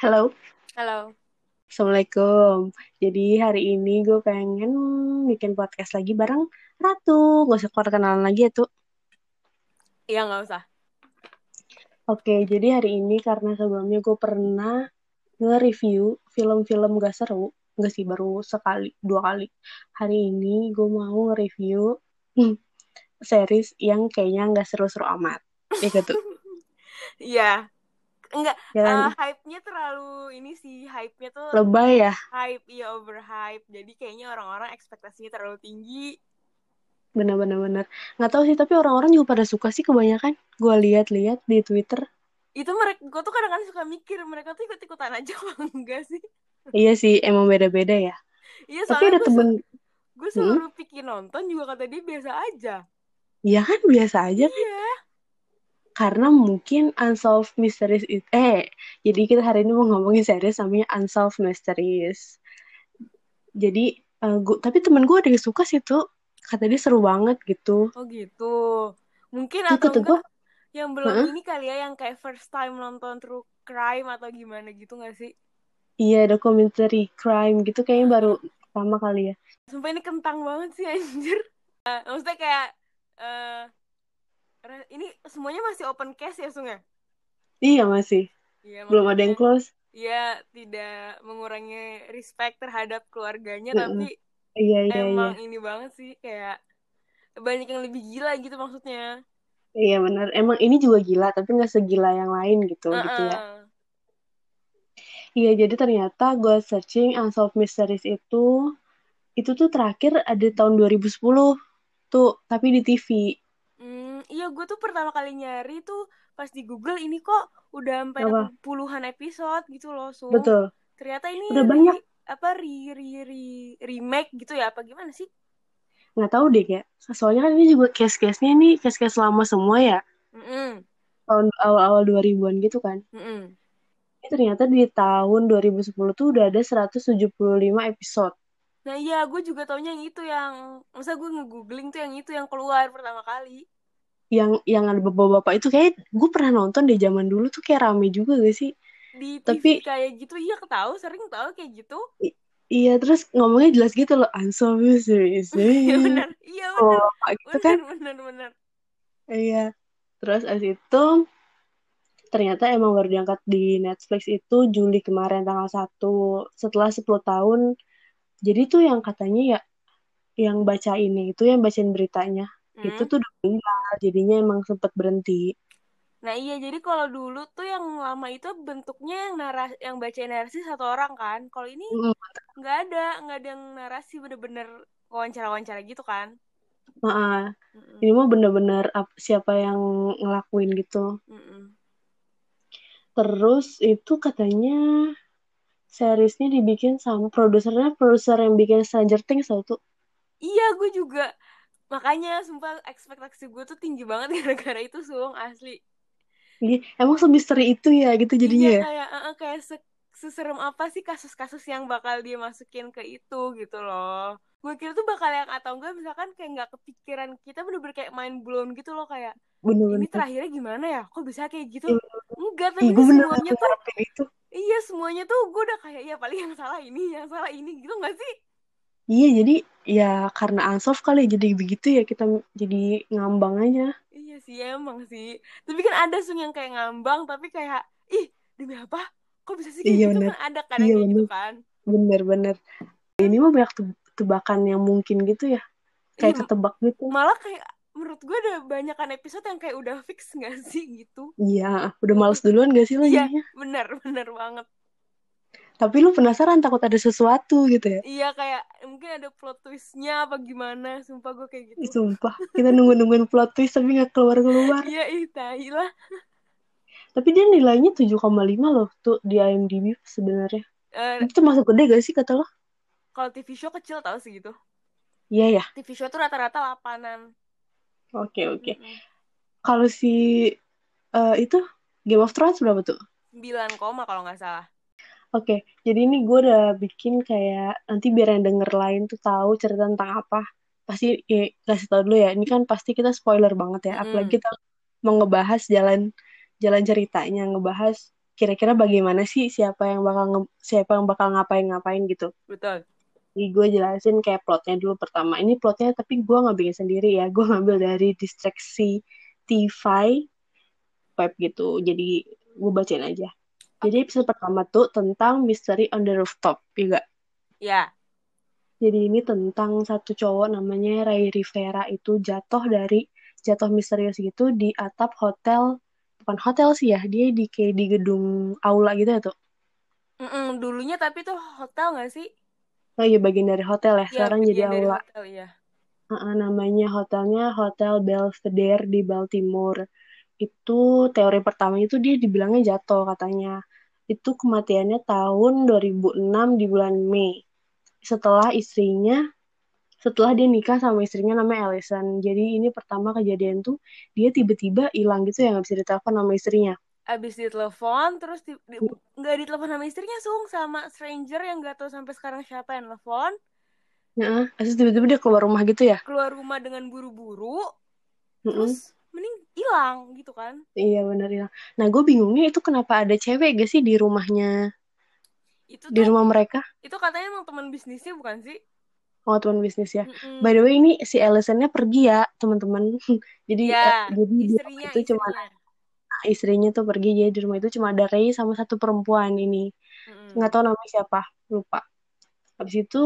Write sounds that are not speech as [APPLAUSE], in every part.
Halo, Halo. Assalamualaikum. Jadi hari ini gue pengen bikin podcast lagi bareng Ratu. Gak usah keluar kenalan lagi ya tuh. Iya nggak usah. Oke, jadi hari ini karena sebelumnya gue pernah nge-review film-film gak seru. Gak sih, baru sekali, dua kali. Hari ini gue mau nge-review hmm, [LAUGHS] series yang kayaknya gak seru-seru amat. Ya gitu. [LAUGHS] Iya. Enggak, Ya eh, hype-nya terlalu ini sih, hype-nya tuh Lebay ya. hype, iya overhype. Jadi kayaknya orang-orang ekspektasinya terlalu tinggi. Bener-bener. bener. Gak tahu sih, tapi orang-orang juga pada suka sih kebanyakan. Gue lihat-lihat di Twitter. Itu mereka, gue tuh kadang-kadang suka mikir, mereka tuh ikut-ikutan aja apa [LAUGHS] enggak sih? Iya sih, emang beda-beda ya. Iya, Tapi ada temen, gue suruh pikir nonton juga kata dia biasa aja. ya kan biasa aja Iya. Karena mungkin Unsolved Mysteries itu eh jadi kita hari ini mau ngomongin series namanya Unsolved Mysteries jadi eh, gua, tapi temen gue ada yang suka sih tuh kata dia seru banget gitu Oh gitu. Mungkin atau kata gue enggak yang belum Heeh. ini kali ya, yang kayak first time nonton true crime atau gimana gitu gak sih? iya documentary crime gitu kayaknya baru pertama kali ya Sumpah ini kentang banget sih anjir. [LAUGHS] Eh, maksudnya kayak eh re- ini semuanya masih open case ya Sung ya? iya masih. Iya, belum ada yang close. Ya tidak mengurangi respect terhadap keluarganya Heeh. tapi iya iya iya. emang ini banget sih kayak banyak yang lebih gila gitu maksudnya. iya benar. Emang ini juga gila tapi nggak segila yang lain gitu gitu ya. Iya jadi ternyata gue searching Unsolved Mysteries itu itu tuh terakhir ada tahun 2010 tuh tapi di TV Hmm, iya gue tuh pertama kali nyari tuh pas di Google ini kok udah sampai puluhan episode gitu loh, Sung. betul Ternyata ini udah banyak re, apa re, re, re- remake gitu ya apa gimana sih? nggak tahu deh kayak soalnya kan ini juga case-case-nya nih case-case lama semua ya Mm-mm. tahun awal-awal 2000-an gitu kan Mm-mm. ini ternyata di tahun 2010 tuh udah ada 175 episode Nah iya, gue juga taunya yang itu yang, masa gue nge-googling tuh yang itu yang keluar pertama kali. Yang yang ada bapak-bapak itu kayak gue pernah nonton deh zaman dulu tuh kayak rame juga gak sih? Di TV tapi kayak gitu, iya ketahu, sering tahu kayak gitu. i- iya terus ngomongnya jelas gitu loh Unsolved Mysteries [LAUGHS] Iya benar, iya oh benar, Pak, gitu kan? benar, benar, benar. iya. Terus abis itu ternyata emang baru diangkat di Netflix itu Juli kemarin tanggal 1 setelah 10 tahun jadi tuh yang katanya ya yang baca ini itu yang bacain beritanya itu Hmm. tuh udah meninggal jadinya emang sempet berhenti Nah iya, jadi kalau dulu tuh yang lama itu bentuknya yang naras, yang bacain narasi satu orang kan. Kalau ini Mm, nggak ada, nggak ada yang narasi bener-bener wawancara-wawancara gitu kan. nah, Mm-mm. ini mah bener-bener ap- siapa yang ngelakuin gitu Mm-mm. terus itu katanya seriesnya dibikin sama produsernya produser yang bikin Stranger Things tau tuh Iya, gue juga. Makanya, sumpah ekspektasi gue tuh tinggi banget [LAUGHS] gara-gara itu, Sung, asli. Iya, emang semisteri itu ya gitu Iya, jadinya ya kayak eh, kayak se seserem apa sih kasus-kasus yang bakal dia masukin ke itu gitu loh. Gue kira tuh bakal yang atau enggak misalkan kayak nggak kepikiran kita bener-bener kayak mind blown gitu loh kayak ini bener-bener terakhirnya gimana ya? Kok bisa kayak gitu? Iya, Enggak, Ih, tapi gue ini bener semuanya tuh itu iya semuanya tuh gue udah kayak ya paling yang salah ini, yang salah ini gitu nggak sih? Iya jadi ya karena unsolved kali jadi begitu ya kita jadi ngambang aja. Iya sih emang sih. Tapi kan ada sung yang kayak ngambang tapi kayak ih demi apa? Kok bisa sih iya gitu? bener. Kan ada kadang iya kayak gitu bener. kan? bener-bener ini mah banyak te- tebakan yang mungkin gitu ya. Kayak Iya ketebak gitu. malah kayak menurut gue ada banyakan episode yang kayak udah fix gak sih gitu? Iya udah males duluan gak sih lo iya bener bener banget tapi lu penasaran takut ada sesuatu gitu ya? Iya kayak mungkin ada plot twistnya apa gimana? Sumpah gue kayak gitu. Sumpah. Kita nunggu-nungguin plot twist tapi nggak keluar-keluar. Iya ih tai lah. Tapi dia nilainya 7,5 loh tuh di IMDb sebenarnya. Eh, itu termasuk gede gak sih kata lo? kalau TV show kecil tau sih gitu. Iya ya TV show tuh rata-rata lapanan. Oke oke. Mm-mm. kalau si eh, itu Game of Thrones berapa tuh? 9 koma kalau nggak salah Oke, jadi ini gue udah bikin kayak nanti biar yang denger lain tuh tahu cerita tentang apa. Pasti ya, kasih tau dulu ya. Ini kan pasti kita spoiler banget ya. Apalagi kita mau ngebahas jalan jalan ceritanya, ngebahas kira-kira bagaimana sih siapa yang bakal nge- siapa yang bakal ngapain-ngapain gitu. Betul. Jadi gue jelasin kayak plotnya dulu pertama. Ini plotnya tapi gue nggak bikin sendiri ya. Gue ngambil dari distraksi TV web gitu. Jadi gue bacain aja. Jadi episode pertama tuh tentang Mystery on the Rooftop, ya gak? Ya. Jadi ini tentang satu cowok namanya Ray Rivera itu jatuh dari jatuh misterius gitu di atap hotel bukan hotel sih ya dia di kayak di gedung aula gitu ya tuh Mm-mm, dulunya tapi tuh hotel gak sih? oh iya bagian dari hotel ya Iya, sekarang jadi aula hotel ya. Heeh, namanya hotelnya Hotel Belvedere di Baltimore itu teori pertamanya itu dia dibilangnya jatuh katanya itu kematiannya tahun 2006 di bulan Mei setelah istrinya setelah dia nikah sama istrinya namanya Allison. Jadi ini pertama kejadian tuh dia tiba-tiba hilang gitu ya nggak bisa ditelepon sama istrinya. Abis ditelepon, terus di, di, nggak ditelepon sama istrinya, Sung. Sama stranger yang gak tahu sampai sekarang siapa yang telepon. Nah, terus tiba-tiba dia keluar rumah gitu ya. Keluar rumah dengan buru-buru. Mm-mm. Terus mending hilang gitu kan. Iya benar hilang. Nah gue bingungnya itu kenapa ada cewek gak sih di rumahnya Itu di tuh, rumah mereka? itu katanya emang teman bisnisnya bukan sih? Oh teman bisnis ya. Mm-mm. By the way ini si Allison-nya pergi ya teman-teman. [LAUGHS] jadi Ya, eh, jadi di rumah istrinya, itu cuma istrinya. istrinya tuh pergi jadi di rumah itu cuma ada Ray sama satu perempuan ini. Nggak tahu namanya siapa lupa habis itu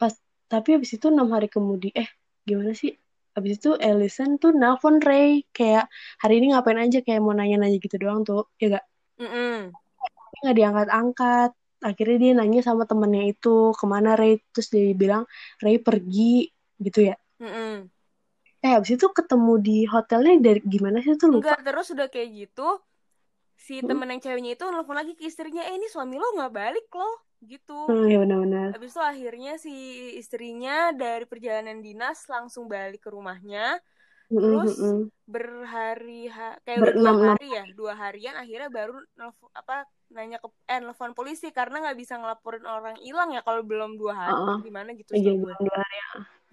pas tapi habis itu enam hari kemudian eh gimana sih habis itu Ellison tuh nelpon Ray kayak hari ini ngapain aja? Kayak mau nanya-nanya gitu doang tuh ya gak Mm-mm. Tapi nggak diangkat-angkat. Akhirnya dia nanya sama temennya itu ke mana Ray? Terus dia bilang Ray pergi gitu ya. Mm-mm. eh habis itu ketemu di hotelnya dari gimana sih tuh lupa. Enggak, terus udah kayak gitu, si Hmm. temen yang ceweknya itu nelfon lagi ke istrinya, eh ini suami lo nggak balik loh, gitu. hmm, ya benar-benar Habis itu akhirnya si istrinya dari perjalanan dinas langsung balik ke rumahnya, Mm-mm, terus mm-mm. berhari ha- kayak udah dua hari ya, dua harian akhirnya baru nelfon apa nanya ke eh nelfon polisi karena nggak bisa ngelaporin orang hilang ya kalau belum dua hari Heeh. gimana gitu Iya, belum dua hari.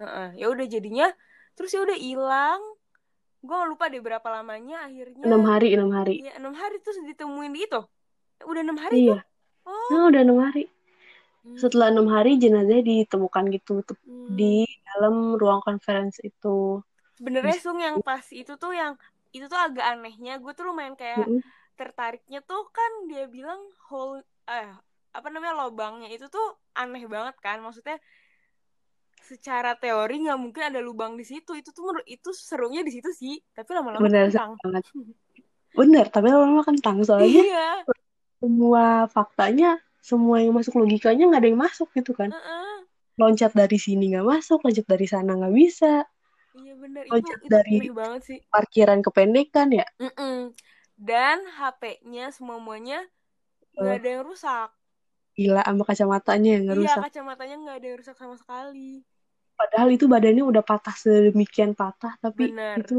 Heeh. Ya udah jadinya terus ya udah hilang. Gue lupa deh berapa lamanya akhirnya. enam hari enam hari Iya enam hari terus ditemuin di itu. Udah enam hari iya tuh. Oh. nah udah enam hari Hmm. Setelah enam hari jenazahnya ditemukan gitu Hmm. di dalam ruang conference itu Sebenarnya Sung yang pas itu tuh yang itu tuh agak anehnya. Gue tuh lumayan kayak Mm-mm. tertariknya tuh kan dia bilang hole eh apa namanya lobangnya itu tuh aneh banget kan. Maksudnya secara teori nggak mungkin ada lubang di situ. Itu tuh menurut itu serunya di situ sih. Tapi lama-lama kentang. banget benar tapi lama-lama kentang soalnya Iya. semua faktanya semua yang masuk logikanya nggak ada yang masuk gitu kan Heeh. loncat dari sini nggak masuk loncat dari sana nggak bisa Iya bener itu loncat itu dari aneh banget sih. parkiran kependekan ya Mm-mm. Dan HP-nya semuanya nggak Eh. ada yang rusak. gila sama kacamatanya yang nggak Iya rusak kacamatanya nggak ada yang rusak sama sekali. padahal itu badannya udah patah sedemikian patah tapi Bener. itu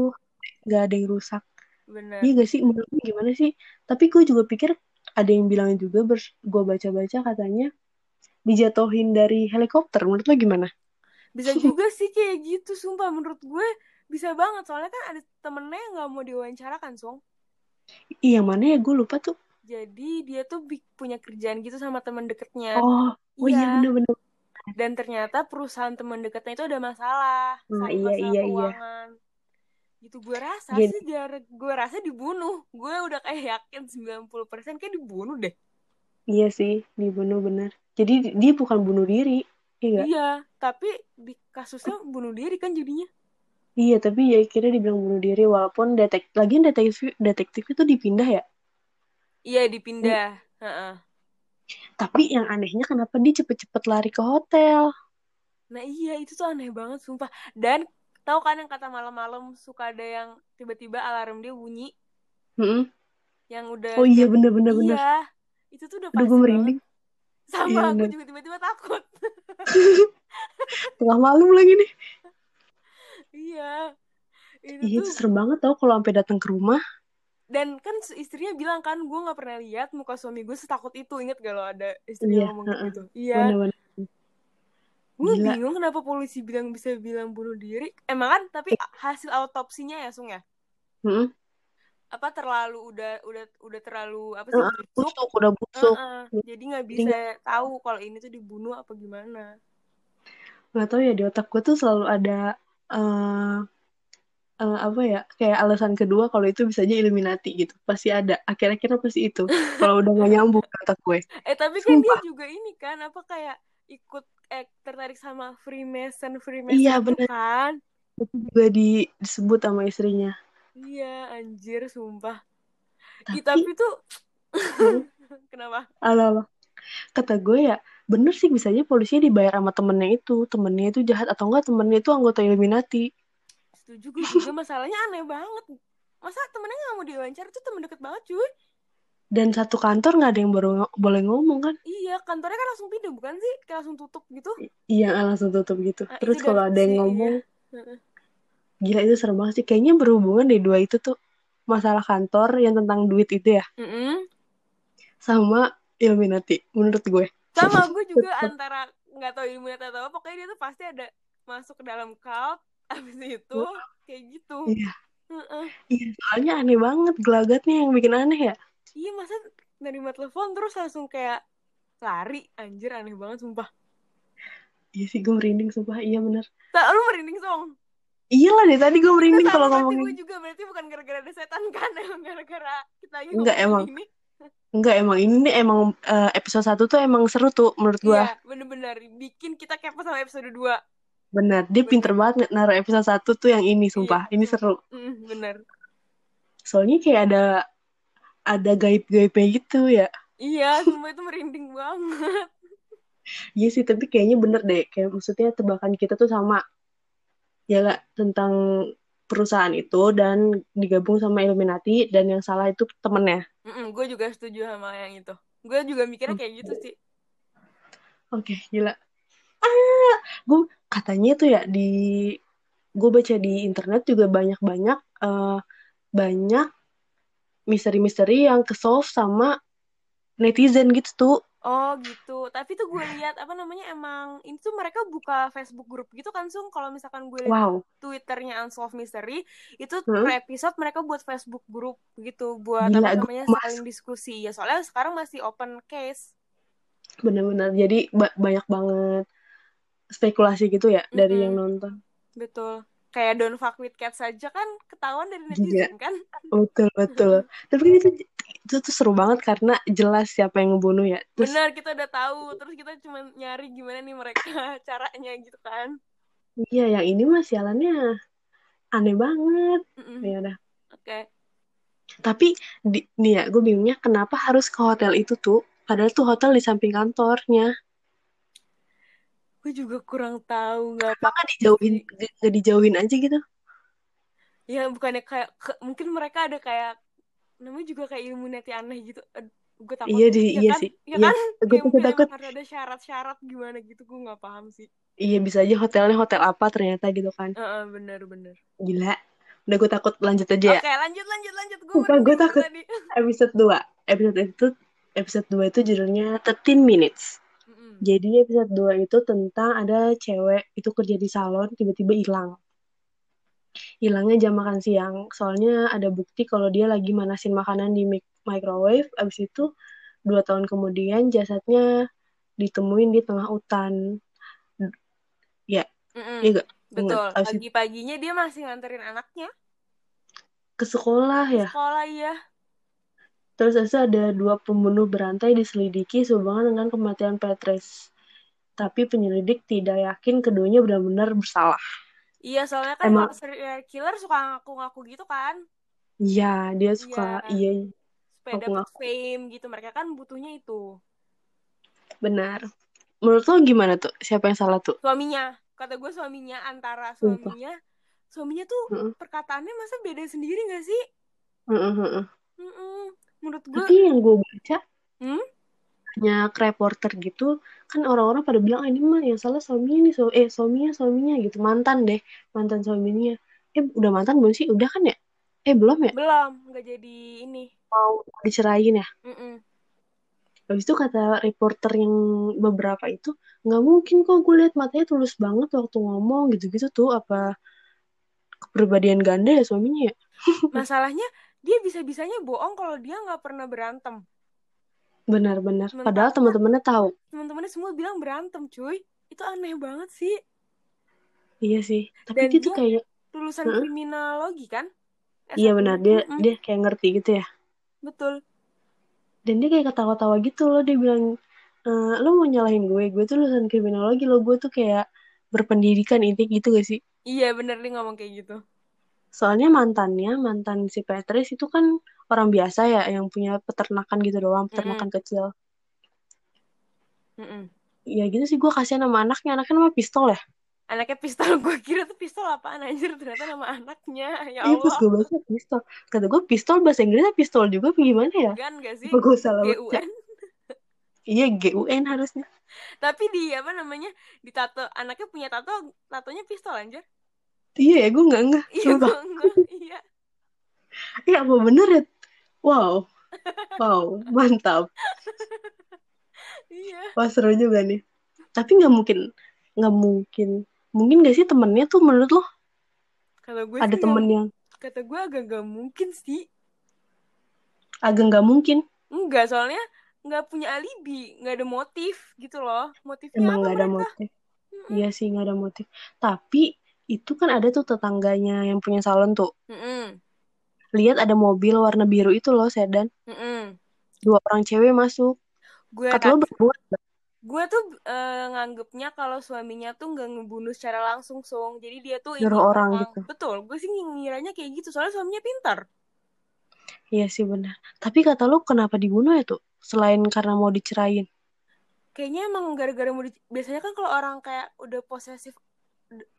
nggak ada yang rusak Bener. Iya gak sih menurut gimana sih? Tapi gue juga pikir ada yang bilang juga gue baca-baca katanya dijatuhin dari helikopter. Menurut lu gimana? Bisa juga sih kayak gitu, sumpah menurut gue bisa banget soalnya kan ada temennya yang nggak mau diwawancarakan, Song. Iya mana ya gue lupa tuh. Jadi dia tuh punya kerjaan gitu sama teman deketnya. Oh, oh iya Iya. bener-bener. Dan ternyata perusahaan teman deketnya itu ada masalah Nah, sama iya, masalah iya, iya. Gitu gue rasa Jadi- sih biar gue rasa dibunuh. Gue udah kayak yakin 90% kayak dibunuh deh. Iya sih, dibunuh bener. Jadi dia bukan bunuh diri. Iya gak? Iya, tapi di kasusnya bunuh diri kan jadinya. Iya, tapi ya kira dibilang bunuh diri walaupun detek lagian detektif detektif itu dipindah ya. Iya dipindah. Heeh. Tapi yang anehnya kenapa dia cepet-cepet lari ke hotel? Nah iya itu tuh aneh banget sumpah. Dan tahu kan yang kata malam-malam suka ada yang tiba-tiba alarm dia bunyi Mm-mm. yang udah Oh iya bener-bener bener. Iya. Itu tuh udah pasti gue merinding. Sama Iya, aku bener. juga tiba-tiba takut. [LAUGHS] Tengah malam lagi nih. iya. Itu Iya tuh itu serem banget tau kalau sampai datang ke rumah. dan kan istrinya bilang kan gue nggak pernah lihat muka suami gue setakut itu inget gak lo ada istrinya Iya, ngomong heeh. gitu iya Bener-bener. Gue bingung kenapa polisi bilang bisa bilang bunuh diri. Emang kan tapi hasil autopsinya ya Sung ya? Mm-mm. apa terlalu udah udah udah terlalu apa sih Heeh, busuk? udah busuk. Heeh, jadi nggak bisa tahu kalau ini tuh dibunuh apa gimana. Nggak tahu ya di otak gue tuh selalu ada eh eh, apa ya kayak alasan kedua kalau itu bisa aja Illuminati gitu. Pasti ada akhir-akhirnya pasti itu. [LAUGHS] Kalau udah gak nyambung otak gue. Eh tapi kan dia juga ini kan apa kayak ikut eh tertarik sama Freemason Freemason Iya, bener. kan? Itu juga di- disebut sama istrinya. Iya anjir sumpah. Tapi, Ih, tapi tuh [LAUGHS] kenapa? Ala kata gue ya bener sih bisa aja polisinya dibayar sama temennya itu. Temennya itu jahat atau enggak temennya itu anggota Illuminati. Setuju gue juga masalahnya aneh banget. Masa temennya nggak mau diwawancara tuh temen deket banget cuy dan satu kantor nggak ada yang baru boleh ngomong kan? Iya kantornya kan langsung pindah bukan sih? Kayak langsung tutup gitu? Iya langsung tutup gitu. Nah, terus kalau ada yang si- ngomong Heeh. gila itu serem banget sih. Kayaknya berhubungan deh dua itu tuh. Masalah kantor yang tentang duit itu ya. Mm-mm. sama Illuminati menurut gue. Sama gue [LAUGHS] juga antara nggak tahu ilmunya atau apa pokoknya dia tuh pasti ada masuk ke dalam cult [LAUGHS] abis itu kayak gitu. Iya. Heeh. iya soalnya aneh banget gelagatnya yang bikin aneh ya iya masa nerima telepon terus langsung kayak lari. Anjir aneh banget sumpah. Iya sih gue merinding sumpah. Iya bener. Tak lu merinding song? Iya lah deh tadi gue merinding kalau ngomongin. gue juga. Berarti bukan gara-gara ada setan kan? [LAUGHS] Emang gara-gara kita lagi Enggak, emang. ini. Enggak emang. Ini nih emang eh, episode satu tuh emang seru tuh menurut gue iya bener-bener. Bikin kita kepo sama episode 2 bener. Dia Bener. pinter banget naruh episode satu tuh yang ini sumpah. Iya, ini sumpah. seru. mm, bener. Soalnya kayak ada ada gaib-gaibnya gitu ya iya sumpah itu merinding banget Iya sih, tapi kayaknya bener deh. Kayak maksudnya tebakan kita tuh sama. Ya gak? Tentang perusahaan itu dan digabung sama Illuminati dan yang salah itu temennya. Mm-mm, gue juga setuju sama yang itu gue juga mikirnya kayak gitu sih Oke, gila. Ah, gue katanya tuh ya di gue baca di internet juga banyak-banyak eh, banyak misteri-misteri yang ke-solve sama netizen gitu tuh. Oh gitu. Tapi tuh gue lihat apa namanya emang ini tuh mereka buka Facebook grup gitu kan Sung. Kalau misalkan gue lihat Wow. Twitternya Unsolved Mystery itu Hmm? per episode mereka buat Facebook grup gitu buat Gila, apa namanya saling diskusi. Ya soalnya sekarang masih open case. Bener-bener. Jadi ba- banyak banget spekulasi gitu ya dari Mm-mm. yang nonton. Betul. Kayak Don't Fuck With Cats aja kan ketahuan dari Gila. netizen kan. Betul, betul. [LAUGHS] Tapi itu, itu tuh seru banget karena jelas siapa yang ngebunuh ya. Terus Bener kita udah tahu. Terus kita cuma nyari gimana nih mereka [LAUGHS] caranya gitu kan. iya yang ini mah sialannya aneh banget. Mm-mm. Ya udah. Oke. Tapi di, nih ya, gue bingungnya kenapa harus ke hotel itu tuh? Padahal tuh hotel di samping kantornya. Gue juga kurang tahu nggak Kenapa nggak dijauhin, nggak nggak dijauhin aja gitu? ya bukannya kayak ke- mungkin mereka ada kayak namanya juga kayak Illuminati aneh gitu gue takut Iya di, iya kan? sih. ya Iya, kan gue mungkin takut. emang harus ada syarat-syarat gimana gitu gue nggak paham sih Iya bisa aja hotelnya hotel apa ternyata gitu kan. Heeh, bener-bener Gila. Udah gue takut lanjut aja ya. oke lanjut lanjut lanjut gue gue takut. tadi [LAUGHS] Episode 2. Episode itu episode 2 itu judulnya 13 minutes. Mm-mm. Jadi episode 2 itu tentang ada cewek itu kerja di salon tiba-tiba hilang. Hilangnya jam makan siang. Soalnya ada bukti kalau dia lagi manasin makanan di mic- microwave. Abis itu dua tahun kemudian jasadnya ditemuin di tengah hutan. Mm-mm. Iya gak? betul pagi-paginya dia masih nganterin anaknya ke sekolah ya. sekolah iya Terus itu ada dua pembunuh berantai diselidiki sehubungan dengan kematian Petrus. Tapi penyelidik tidak yakin keduanya benar-benar bersalah. iya soalnya kan Emang- serial killer suka ngaku-ngaku gitu kan Iya, dia suka iya supaya Ngaku-ngaku. dapat fame gitu mereka kan butuhnya itu benar. Menurut lo gimana tuh? Siapa yang salah tuh? suaminya kata gue suaminya antara suaminya suaminya tuh Heeh. perkataannya masa beda sendiri gak sih Heeh, heeh. Mm-mm. Menurut gue Tapi yang gue baca Hmm? banyak reporter gitu kan orang-orang pada bilang ah, ini mah yang salah suaminya nih so eh suaminya suaminya gitu mantan deh mantan suaminya. Eh udah mantan belum sih? Udah kan ya? Eh belum ya? Belum nggak jadi ini. Mau dicerahin ya? Mm-mm. habis itu kata reporter yang beberapa itu nggak mungkin kok gue lihat matanya tulus banget waktu ngomong gitu-gitu tuh apa kepribadian ganda ya suaminya ya? [LAUGHS] Masalahnya dia bisa-bisanya bohong kalau dia nggak pernah berantem. Benar-benar. Padahal teman-temannya tahu. teman-temannya semua bilang berantem cuy. Itu aneh banget sih. Iya sih. Tapi Dan dia tuh kayak lulusan Heeh. kriminologi kan? Iya S1. benar. Dia Mm-mm, dia kayak ngerti gitu ya. Betul. Dan dia kayak ketawa-tawa gitu loh. Dia bilang e, lo mau nyalahin gue? Gue tuh lulusan kriminologi lo gue tuh kayak berpendidikan intinya gitu gak sih? Iya bener dia ngomong kayak gitu soalnya mantannya mantan si Patrice itu kan orang biasa ya yang punya peternakan gitu doang peternakan kecil. Mm-mm. ya gitu sih gue kasihan sama anaknya. Anaknya nama pistol ya? Anaknya pistol. [LAUGHS] Gue kira tuh pistol apaan anjir. Ternyata nama anaknya. Ya iya pas Allah. gue baca pistol. Kata gue pistol bahasa Inggrisnya pistol juga apa gimana ya? Gan gak sih? Apa gue salah baca? [LAUGHS] Iya GUN harusnya. Tapi di apa namanya di tato anaknya punya tato tatonya pistol anjir iya ya gue nggak nggak iya gue enggak iya Iya apa bener ya? Wow. Wow, mantap. iya Wah seru juga nih. Tapi nggak mungkin, nggak mungkin. Mungkin gak sih temennya tuh menurut lo kalau gue ada temen nggak- yang kata gue agak gak mungkin sih agak nggak mungkin? enggak soalnya nggak punya alibi nggak ada motif gitu loh motifnya Emang apa nggak ada mereka motif. Iya sih nggak ada motif. Tapi itu kan ada tuh tetangganya yang punya salon tuh. Mm-mm. Lihat ada mobil warna biru itu loh sedan. Mm-mm. Dua orang cewek masuk. gue Kata lo nggak? gue tuh eh, nganggepnya kalau suaminya tuh nggak ngebunuh secara langsung song jadi dia tuh Nyuruh ini orang gitu. betul gue sih ngiranya kayak gitu soalnya suaminya pintar Iya sih benar. Tapi kata lo kenapa dibunuh ya tuh? Selain karena mau dicerain. kayaknya emang gara-gara mau di- biasanya kan kalau orang kayak udah posesif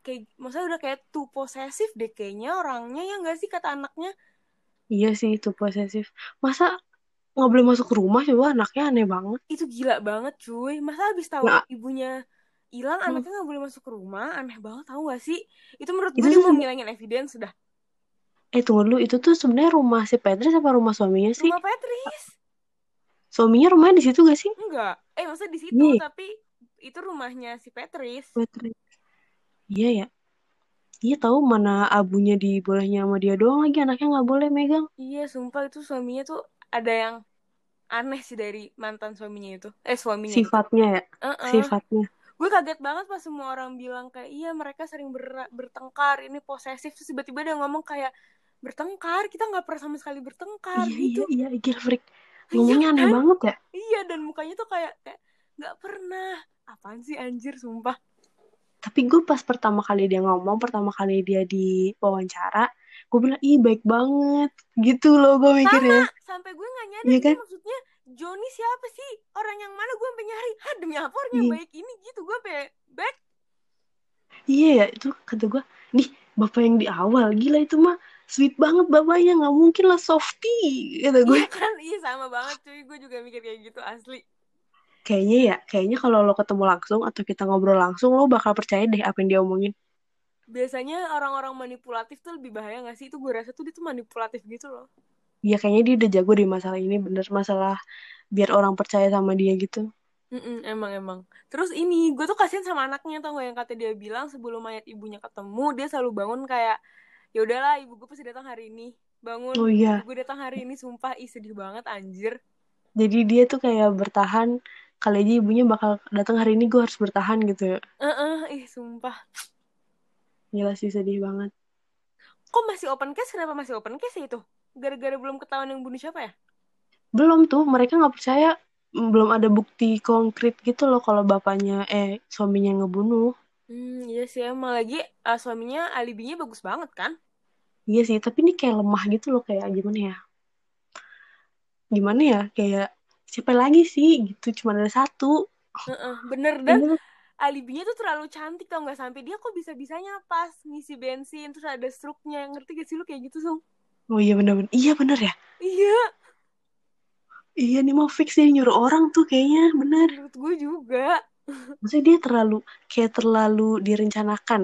kayak maksudnya udah kayak too posesif deh kayaknya orangnya ya nggak sih kata anaknya Iya sih itu posesif. Masa nggak boleh masuk ke rumah coba anaknya aneh banget. itu gila banget cuy masa habis tahu Nah. ibunya hilang Hmm. anaknya nggak boleh masuk ke rumah aneh banget tahu gak sih itu menurut Itu gue dia tuh mau ngilangin evidence sudah Eh tunggu dulu, itu tuh sebenarnya rumah si Patrice apa rumah suaminya sih? rumah Patrice Suaminya rumahnya di situ gak sih? enggak eh maksudnya di situ tapi itu rumahnya si Patrice Patrice. Iya ya. Iya tahu mana abunya dibolehnya sama dia doang lagi anaknya nggak boleh megang. Iya, sumpah itu suaminya tuh ada yang aneh sih dari mantan suaminya itu. Eh, suaminya itu. Sifatnya ya, Heeh. sifatnya. Gue kaget banget pas semua orang bilang kayak, iya mereka sering ber- bertengkar, ini posesif. Terus tiba-tiba dia ngomong kayak, bertengkar, kita nggak pernah sama sekali bertengkar Iya gitu. iya iya, gila freak. Iya Ngomongnya aneh kan? banget ya. Iya, dan mukanya tuh kayak, kayak nggak pernah. Apaan sih anjir, sumpah. Tapi gue pas pertama kali dia ngomong, pertama kali dia di wawancara, gue bilang ih baik banget, gitu loh gue mikirnya. Sampai gue nggak nyadar, dia kan? maksudnya Joni siapa sih? Orang yang mana gue sampai nyari? Hah, demi apa orang yang Iya. baik ini gitu? Gue sampai back Iya ya itu kata gue, nih bapak yang di awal gila itu mah sweet banget bapaknya nggak mungkin lah softy kata gue. Iya kan, iya sama banget cuy. Gue juga mikir kayak gitu asli. Kayaknya ya, kayaknya kalau lo ketemu langsung atau kita ngobrol langsung lo bakal percaya deh apa yang dia omongin. Biasanya orang-orang manipulatif tuh lebih bahaya gak sih? Itu gue rasa tuh dia tuh manipulatif gitu loh. Iya kayaknya dia udah jago di masalah ini bener masalah biar orang percaya sama dia gitu. Mm-mm, emang emang. Terus ini gue tuh kasihan sama anaknya tau gak yang kata dia bilang sebelum mayat ibunya ketemu dia selalu bangun kayak ya udahlah ibu gue pasti datang hari ini. Bangun. Oh iya, Ibu gue datang hari ini sumpah ih sedih banget anjir. jadi dia tuh kayak bertahan kali aja ibunya bakal datang hari ini gue harus bertahan gitu. Eh ih sumpah. Gila sih sedih banget. Kok masih open case? Kenapa masih open case ya itu? Gara-gara belum ketahuan yang bunuh siapa ya? Belum tuh mereka nggak percaya belum ada bukti konkret gitu loh kalau bapaknya eh suaminya ngebunuh. Hmm, iya sih emang lagi eh, suaminya alibinya bagus banget kan? Iya sih, tapi ini kayak lemah gitu loh kayak gimana ya? Gimana ya? Kayak siapa lagi sih gitu cuma ada satu. Heeh, bener dan alibinya tuh terlalu cantik tau nggak sampai dia kok bisa bisanya pas ngisi bensin terus ada struknya ngerti gak sih lu kayak gitu sung Oh iya bener-bener. Iya bener ya. iya Iya nih mau fix dia nyuruh orang tuh kayaknya bener. menurut gue juga Maksudnya dia terlalu kayak terlalu direncanakan.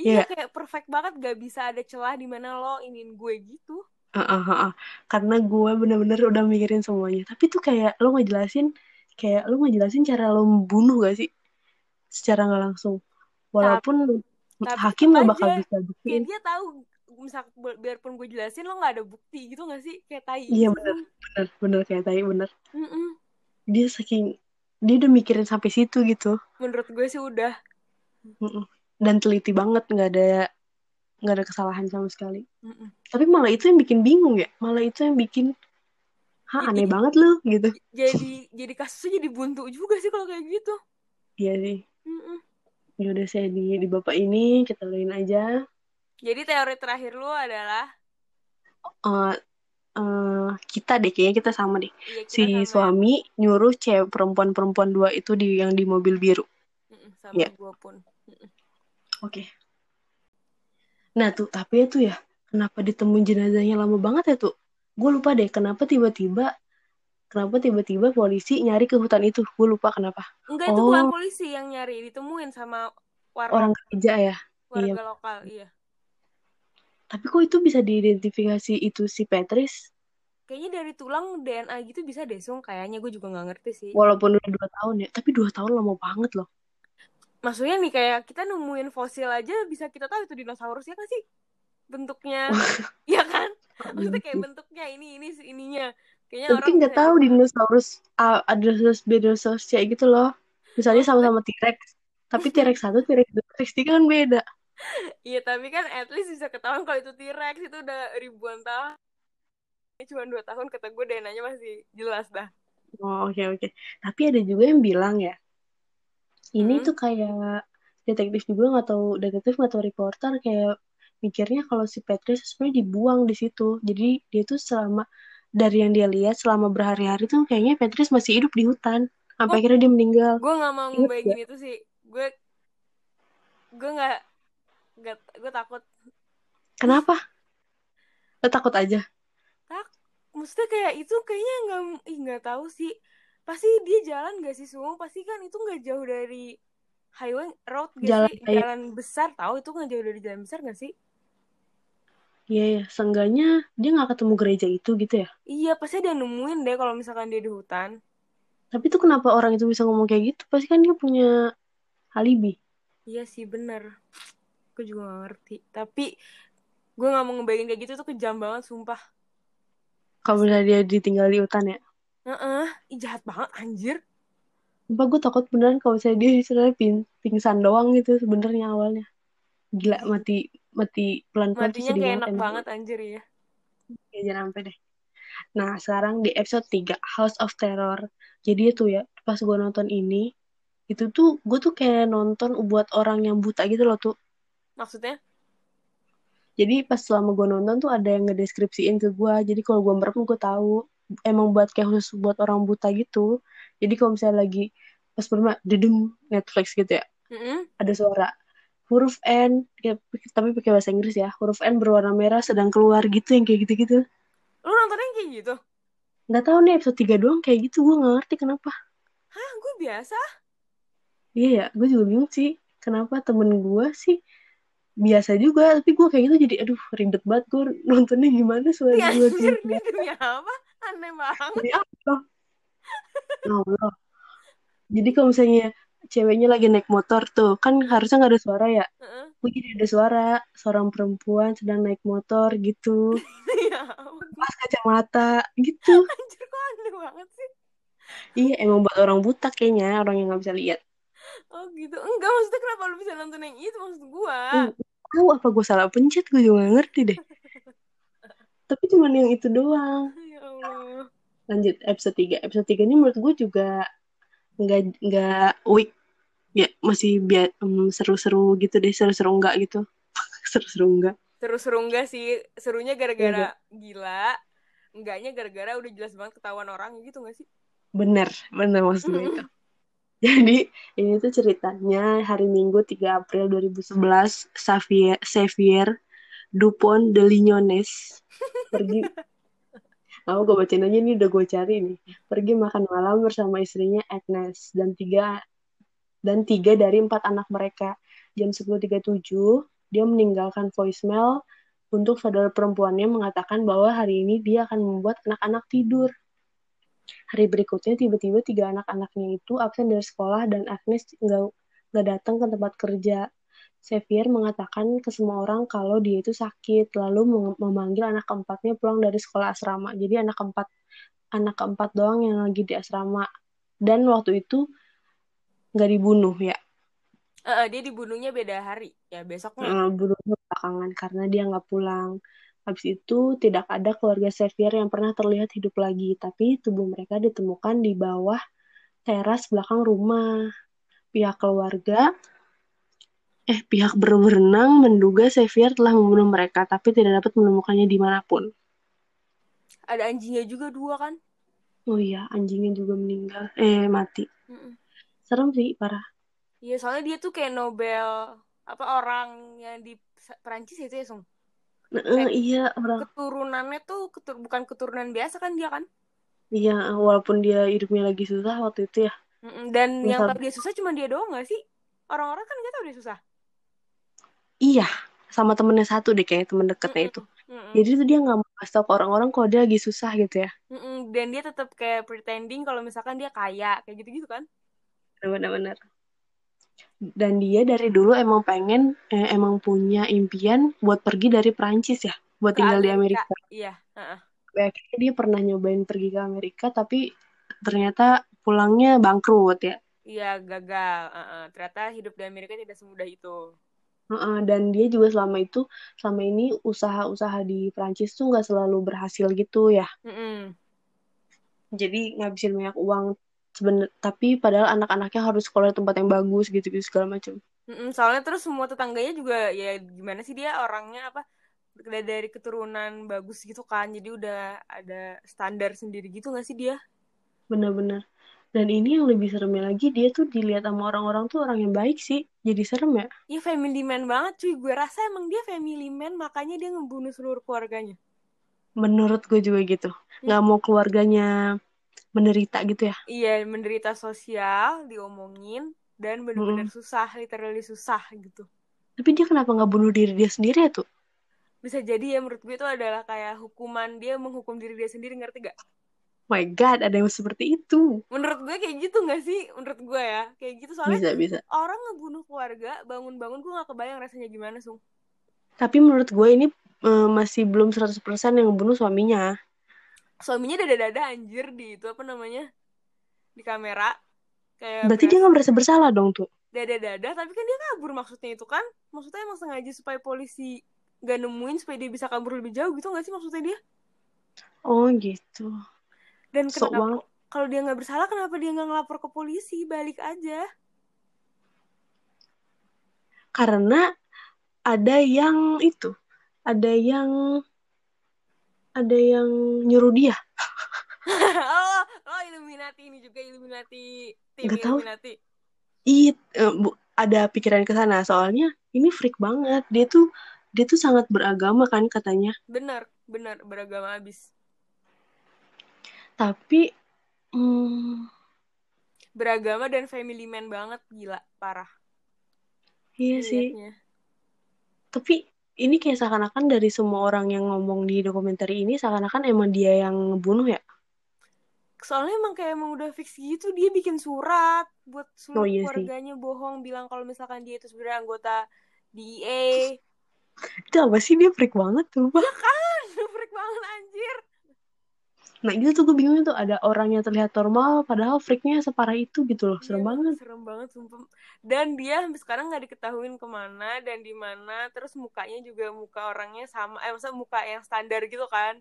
iya Iya. kayak perfect banget gak bisa ada celah di mana lo iniin gue gitu Heeh, heeh. Karena gue bener-bener udah mikirin semuanya. Tapi tuh kayak lo ngejelasin, kayak lo ngejelasin cara lo membunuh gak sih? Secara nggak langsung. Walaupun tapi hakim nggak bakal aja, bisa kayak buktiin. dia tahu misal biarpun gue jelasin lo nggak ada bukti gitu gak sih kayak tai iya gitu. bener bener bener kayak tadi bener Mm-mm. dia saking dia udah mikirin sampai situ gitu menurut gue sih udah Mm-mm. dan teliti banget nggak ada nggak ada kesalahan sama sekali. Mm-mm. tapi malah itu yang bikin bingung ya. Malah itu yang bikin Jadi- aneh banget lu gitu. jadi jadi kasusnya jadi buntu juga sih kalau kayak gitu. Iya sih. Mm-mm. ya udah saya di di bapak ini kita lain aja. Jadi teori terakhir lu adalah? Eh eh, kita deh kayaknya kita sama deh. Iya kita si sama ya. suami nyuruh cewek perempuan-perempuan dua itu di yang di mobil biru. Mm-mm, sama Iya. gue pun. Mm-mm. oke nah tuh tapi ya tuh ya kenapa ditemuin jenazahnya lama banget ya tuh? Gue lupa deh kenapa tiba-tiba kenapa tiba-tiba polisi nyari ke hutan itu? Gue lupa kenapa. Enggak itu Oh. bukan polisi yang nyari ditemuin sama warga. Orang kerja ya? Warga iya. lokal iya. Tapi kok itu bisa diidentifikasi itu si Petris kayaknya dari tulang DNA gitu bisa deh Sung. Kayaknya gue juga nggak ngerti sih. Walaupun udah dua tahun ya tapi dua tahun lama banget loh maksudnya nih kayak kita nemuin fosil aja bisa kita tahu itu dinosaurus ya kan sih? Bentuknya. [LAUGHS] Ya kan? Maksudnya kayak bentuknya ini ini ininya. Kayaknya tapi orang nggak bisa- tahu dinosaurus ah, ada dinosaurus dinosaurus kayak gitu loh. Misalnya sama-sama T-Rex. Tapi T-Rex satu T-Rex dua T-Rex tiga kan beda. [LAUGHS] Iya tapi kan at least bisa ketahuan kalau itu T-Rex itu udah ribuan tahun. Ini cuma dua tahun kata gue DNA-nya masih jelas dah. oh oke oke. Tapi ada juga yang bilang ya ini Hmm. tuh kayak detektif juga nggak tahu detektif nggak tahu reporter kayak mikirnya kalau si Petris sebenarnya dibuang di situ jadi dia tuh selama dari yang dia lihat selama berhari-hari tuh kayaknya Petris masih hidup di hutan sampai Oh. akhirnya dia meninggal Gue nggak mau ngebayangin itu sih. Gue gue nggak nggak gue takut. kenapa lo takut aja Maksudnya kayak itu kayaknya nggak ih nggak tahu sih. Pasti dia jalan gak sih semua? Pasti kan itu nggak jauh dari highway road gak Jalan sih? kayak- Jalan besar tahu itu nggak jauh dari jalan besar gak sih? Iya ya, seenggaknya dia nggak ketemu gereja itu gitu ya. Iya pasti dia nemuin deh kalau misalkan dia di hutan. Tapi tuh kenapa orang itu bisa ngomong kayak gitu? Pasti kan dia punya alibi. Iya sih bener Gue juga gak ngerti Tapi Gue gak mau ngebayangin kayak gitu tuh kejam banget Sumpah Kalau misalnya dia ditinggal di hutan ya. Heeh, Ih jahat banget anjir Sumpah gue takut beneran kalau misalnya dia sebenarnya ping- pingsan doang gitu sebenarnya awalnya. Gila mati mati pelan-pelan Matinya kayak enak banget anjir ya Ya, jangan sampai deh. Nah, sekarang di episode 3, House of Terror. Jadi itu ya, pas gue nonton ini, itu tuh, gue tuh kayak nonton buat orang yang buta gitu loh tuh. Maksudnya Jadi pas selama gue nonton tuh ada yang ngedeskripsiin ke gue. Jadi kalau gue merem gue tahu. Emang buat kayak khusus buat orang buta gitu. Jadi kalau misalnya lagi pas merem, dedem Netflix gitu ya, Mm-mm. ada suara huruf N, kayak- tapi pakai bahasa Inggris ya. Huruf N berwarna merah sedang keluar gitu yang kayak gitu-gitu. Lu nontonnya kayak gitu Nggak tahu nih episode 3 doang kayak gitu. Gue nggak ngerti kenapa. Hah gue biasa Iya ya, gue juga bingung sih. Kenapa temen gue sih biasa juga, tapi gue kayak gitu jadi aduh ribet banget gue nontonnya gimana suara Ih, gue ini demi apa Aneh banget Demi apa? Ya Allah. Jadi kalau misalnya ceweknya lagi naik motor tuh, kan harusnya nggak ada suara ya. Gue jadi ada suara, seorang perempuan sedang naik motor gitu, [LAUGHS] Ya pas kacamata gitu. [LAUGHS] Anjir kok aneh banget sih Iya, emang buat orang buta kayaknya, orang yang nggak bisa lihat. Oh gitu Enggak maksudnya kenapa lu bisa nonton yang itu Maksud Hmm, Tahu apa gue salah pencet, gue juga nggak ngerti deh. [LAUGHS] Tapi cuman yang itu doang. Allah Lanjut episode 3. Episode 3 ini menurut gue juga nggak nggak weak. Ya, masih biar em, seru-seru gitu deh, seru-seru enggak gitu. [LAUGHS] seru-seru enggak. Seru-seru enggak sih Serunya gara-gara gila Enggaknya gara-gara udah jelas banget ketahuan orang gitu gak sih Bener, bener maksud gue itu. [LAUGHS] Jadi ini tuh ceritanya hari Minggu 3 April 2011 Xavier, Xavier Dupont de Lignones pergi [LAUGHS] mau gue bacain aja nih udah gue cari nih. Pergi makan malam bersama istrinya Agnes dan tiga dan tiga dari empat anak mereka. Jam 10.37 dia meninggalkan voicemail untuk saudara perempuannya mengatakan bahwa hari ini dia akan membuat anak-anak tidur. Hari berikutnya tiba-tiba tiga anak-anaknya itu absen dari sekolah dan Agnes nggak nggak datang ke tempat kerja. Xavier mengatakan ke semua orang kalau dia itu sakit, lalu memanggil anak keempatnya pulang dari sekolah asrama. Jadi anak keempat anak keempat doang yang lagi di asrama. Dan waktu itu nggak dibunuh ya. Uh, dia dibunuhnya beda hari ya besoknya. Uh, bunuhnya belakangan karena dia nggak pulang. Habis itu tidak ada keluarga Xavier yang pernah terlihat hidup lagi, tapi tubuh mereka ditemukan di bawah teras belakang rumah. Pihak keluarga eh pihak berwenang menduga Xavier telah membunuh mereka, tapi tidak dapat menemukannya di mana pun. Ada anjingnya juga dua kan? Oh iya, anjingnya juga meninggal. Eh, mati. Mm -mm. Serem sih, parah. Iya, soalnya dia tuh kayak Nobel apa orang yang di Perancis itu ya, Sung? Uh, iya, orang. Keturunannya tuh ketur bukan keturunan biasa kan dia kan? Iya, walaupun dia hidupnya lagi susah waktu itu ya. Dan Misal... yang tahu dia susah cuma dia doang gak sih? Orang-orang kan gak tahu dia susah. Iya, sama temennya satu deh kayak temen deketnya mm -mm. itu. Mm-mm. Jadi tuh dia nggak mau kasih tau ke orang-orang kalau dia lagi susah gitu ya. Mm-mm. Dan dia tetap kayak pretending kalau misalkan dia kaya kayak gitu-gitu kan? Benar-benar. Dan dia dari dulu emang pengen, eh, emang punya impian buat pergi dari Prancis ya, buat ke tinggal Amerika. di Amerika. Iya. Uh-uh. Akhirnya dia pernah nyobain pergi ke Amerika, tapi ternyata pulangnya bangkrut ya. Iya gagal. Uh-uh. Ternyata hidup di Amerika tidak semudah itu. Uh, dan dia juga selama itu selama ini usaha-usaha di Prancis tuh nggak selalu berhasil gitu ya. Mm-hmm. Jadi ngabisin banyak uang sebenar tapi padahal anak-anaknya harus sekolah di tempat yang bagus gitu-gitu segala macam. Mm-hmm. Soalnya terus semua tetangganya juga ya gimana sih dia orangnya apa dari keturunan bagus gitu kan jadi udah ada standar sendiri gitu gak sih dia? Bener-bener. Dan ini yang lebih seremnya lagi, dia tuh dilihat sama orang-orang tuh orang yang baik sih. Jadi serem ya. Iya family man banget cuy. Gue rasa emang dia family man, makanya dia ngebunuh seluruh keluarganya. Menurut gue juga gitu. Hmm. Gak mau keluarganya menderita gitu ya. Iya, menderita sosial, diomongin, dan bener-bener hmm. susah, literally susah gitu. Tapi dia kenapa gak bunuh diri dia sendiri ya tuh? Bisa jadi ya menurut gue itu adalah kayak hukuman dia menghukum diri dia sendiri, ngerti gak? My god ada yang seperti itu. Menurut gue kayak gitu gak sih? Menurut gue ya kayak gitu. Soalnya bisa bisa. orang ngebunuh keluarga bangun-bangun gue gak kebayang rasanya gimana sung. Tapi menurut gue ini uh, masih belum 100% yang ngebunuh suaminya. Suaminya dada-dada anjir di itu apa namanya? Di kamera. Kayak berarti dia gak merasa bersalah dong tuh dada-dada tapi kan dia kabur maksudnya itu kan? Maksudnya emang sengaja supaya polisi gak nemuin supaya dia bisa kabur lebih jauh gitu gak sih maksudnya dia? Oh gitu dan kenapa kalau dia nggak bersalah kenapa dia nggak ngelapor ke polisi? Balik aja. Karena ada yang itu ada yang ada yang nyuruh dia. [LAUGHS] Oh oh Illuminati. Ini juga Illuminati. Tim Gak Illuminati. It, uh, bu, ada pikiran ke sana. Soalnya ini freak banget. Dia tuh dia tuh sangat beragama kan katanya. Benar benar. Beragama abis tapi hmm, beragama dan family man banget gila parah. Iya sih. Tapi ini kayak seakan-akan dari semua orang yang ngomong di dokumenter ini seakan-akan emang dia yang ngebunuh ya? Soalnya emang kayak emang udah fix gitu dia bikin surat buat seluruh oh, iya keluarganya sih. bohong bilang kalau misalkan dia itu sebenarnya anggota DEA itu apa sih? Dia freak banget tuh ya kan [LAUGHS] freak banget anjir Nah itu tuh gue bingung tuh ada orang yang terlihat normal padahal freaknya separah itu gitu loh. Serem iya, banget. Serem banget sumpah. Dan dia sampai sekarang nggak diketahuin ke mana dan di mana. Terus mukanya juga muka orangnya sama. Eh maksudnya muka yang standar gitu kan.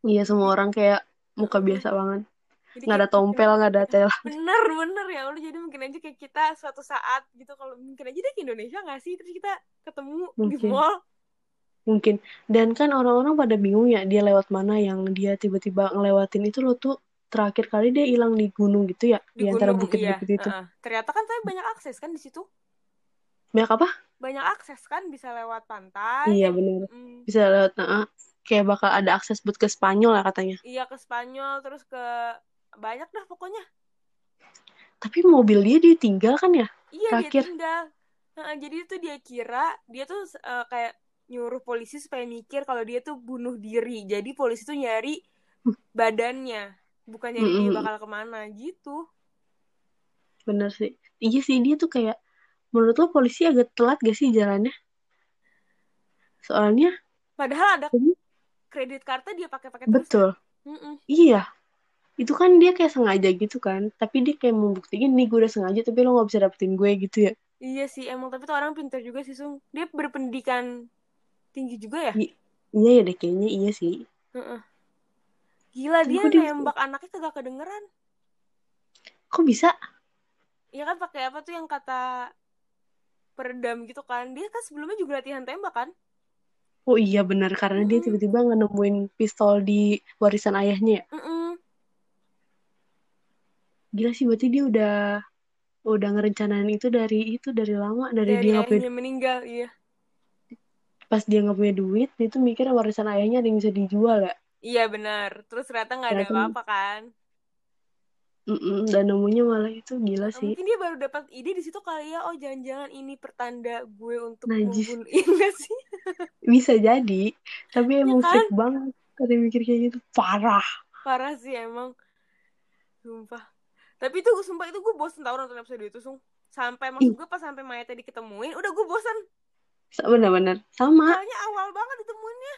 Iya semua orang kayak muka biasa banget. Jadi nggak ada tompel nggak ada tel [LAUGHS] bener bener ya Allah jadi mungkin aja kayak kita suatu saat gitu kalau mungkin aja deh ke Indonesia nggak sih terus kita ketemu mungkin. di mall mungkin. Dan kan orang-orang pada bingung ya dia lewat mana yang dia tiba-tiba ngelewatin itu lo tuh. Terakhir kali dia hilang di gunung gitu ya di, di antara bukit-bukit iya. itu. Uh, ternyata kan tapi banyak akses kan di situ? Banyak apa? Banyak akses kan bisa lewat pantai. Iya benar. Mm. bisa lewat uh, kayak bakal ada akses buat ke Spanyol lah katanya. Iya ke Spanyol terus ke banyak dah pokoknya. Tapi mobil dia ditinggal kan ya? Iya terakhir. dia tinggal. Nah, jadi itu dia kira dia tuh uh, kayak nyuruh polisi supaya mikir kalau dia tuh bunuh diri jadi polisi tuh nyari badannya bukan nyari mm -hmm. dia bakal ke mana gitu bener sih iya sih dia tuh kayak menurut lo polisi agak telat gak sih jalannya? Soalnya padahal ada kredit kartu dia pakai-pakai terus betul. Mm-mm. Iya. Itu kan dia kayak sengaja gitu kan. Tapi dia kayak membuktikan nih gue udah sengaja tapi lo gak bisa dapetin gue gitu ya. iya sih emang tapi tuh orang pintar juga sih sung dia berpendidikan tinggi juga ya I- iya ya deh kayaknya iya sih. Heeh. gila Tapi dia kok dia- nembak anaknya kagak kedengeran Kok bisa? ya kan pakai apa tuh yang kata peredam gitu kan dia kan sebelumnya juga latihan tembak kan Oh iya benar karena dia tiba-tiba nemuin pistol di warisan ayahnya ya. Mm-mm. Gila sih berarti dia udah udah ngerencanain itu dari itu dari lama dari, dari dia ayahnya meninggal iya pas dia nggak punya duit dia tuh mikir warisan ayahnya ada yang bisa dijual ya iya benar. Terus ternyata nggak ada apa-apa kan? Mm-mm, dan nemunya malah itu gila Nah, sih. mungkin dia baru dapat ide di situ kali ya. Oh jangan-jangan ini pertanda gue untuk Najis. membunuh sih? [LAUGHS] Bisa jadi tapi emang kan? banget. Ada mikir kayak gitu parah. Parah sih emang. Sumpah. Tapi itu sumpah itu gue bosen tau nonton episode itu sung. Sampai maksud gue pas sampai mayatnya diketemuin udah gue bosen bener-bener. Sama. Soalnya awal banget ditemuinnya.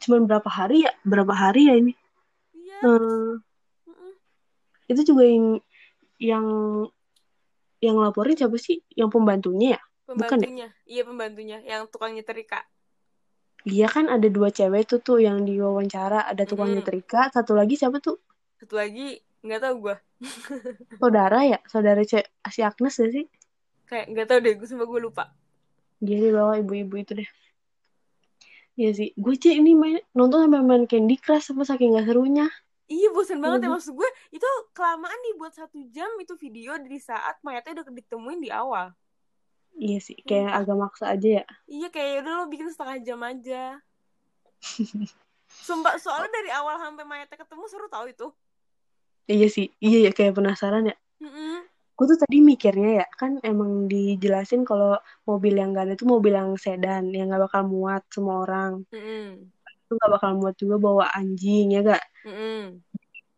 Cuman berapa hari ya? Berapa hari ya ini? Iya. Eh, mm-mm. itu juga yang yang yang laporin siapa sih? Yang pembantunya ya? Bukan ya? pembantunya. Iya pembantunya. Yang tukang nyetrika Iya kan ada dua cewek tuh tuh yang diwawancara. Ada tukang Mm-mm. nyetrika satu lagi siapa tuh? Satu lagi nggak tahu gue [LAUGHS] saudara ya? Saudara cewek si Agnes ya sih kayak nggak tahu deh gue sumpah gue lupa dia di bawah ibu-ibu itu deh Iya sih gue sih ini main nonton sampai main Candy Crush apa saking gak serunya Iya bosen banget ya Mhm. maksud gue itu kelamaan nih buat satu jam itu video dari saat mayatnya udah ditemuin di awal. iya sih kayak Sumpah. agak maksa aja ya Iya kayak udah lo bikin setengah jam aja. [LAUGHS] Sumpah soalnya dari awal sampai mayatnya ketemu seru tau itu. iya sih iya ya kayak penasaran ya Mm-mm. Gue tuh tadi mikirnya ya kan emang dijelasin kalau mobil yang gak ada itu mobil yang sedan yang gak bakal muat semua orang. Mm-mm. itu gak bakal muat juga bawa anjing ya gak Mm-mm.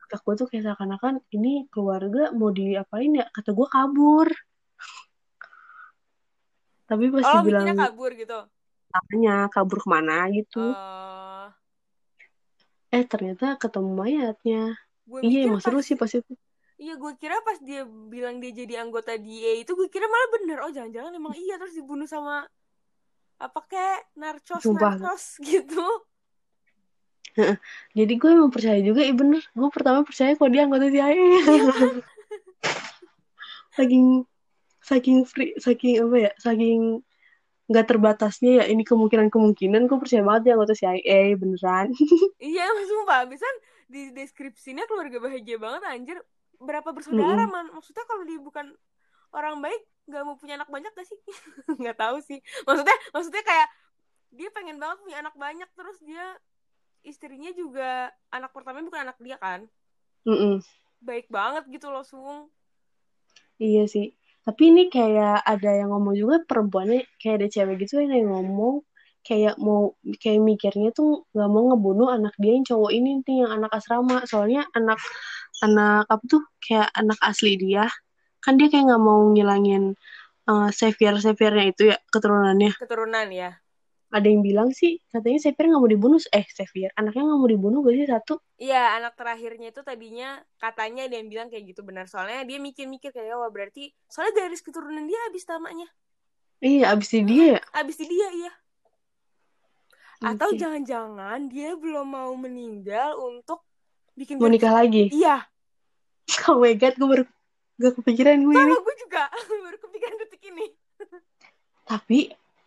kata gue tuh kayak seakan-akan ini keluarga mau diapain ya? Kata gue kabur. Tapi pas Oh mikirnya kabur gitu. tanya kabur ke mana gitu. Eh, eh ternyata ketemu mayatnya. Gue iya emang seru sih pas itu Iya gue kira pas dia bilang dia jadi anggota DA itu gue kira malah bener. Oh jangan-jangan emang iya terus dibunuh sama apa kek narcos Sumpah. narcos [LAUGHS] gitu. jadi gue emang percaya juga iya bener. Gue pertama percaya kalau dia anggota CIA Iya. Kan? [LAUGHS] saking saking free saking apa ya saking nggak terbatasnya ya ini kemungkinan kemungkinan gue percaya banget dia anggota CIA beneran. [LAUGHS] Iya sumpah. Abisan di deskripsinya keluarga bahagia banget anjir Berapa bersaudara man Maksudnya kalau dia bukan orang baik nggak mau punya anak banyak gak sih? [LAUGHS] nggak tahu sih Maksudnya maksudnya kayak Dia pengen banget punya anak banyak Terus dia istrinya juga Anak pertamanya bukan anak dia kan Mm-mm. Baik banget gitu loh Sung Iya sih. Tapi ini kayak ada yang ngomong juga perempuannya kayak ada cewek gitu yang ngomong kayak mau kayak mikirnya tuh nggak mau ngebunuh anak dia yang cowok ini nih yang anak asrama. Soalnya anak anak apa tuh kayak anak asli dia kan dia kayak nggak mau ngilangin uh, Xavier Xaviernya itu ya keturunannya. Keturunan ya Ada yang bilang sih katanya Xavier nggak mau dibunuh. Eh Xavier anaknya nggak mau dibunuh gak sih satu? Iya anak terakhirnya itu tadinya Katanya dia yang bilang kayak gitu benar Soalnya dia mikir-mikir kayak Wah berarti Soalnya garis keturunan dia habis tamanya Iya abis di dia ya. Habis di dia iya Atau jangan-jangan dia belum mau meninggal untuk bikin Mau nikah lagi. Iya, [LAUGHS] Oh my god gue baru gak kepikiran gue ini. sama gue juga [LAUGHS] baru kepikiran detik ini. Tapi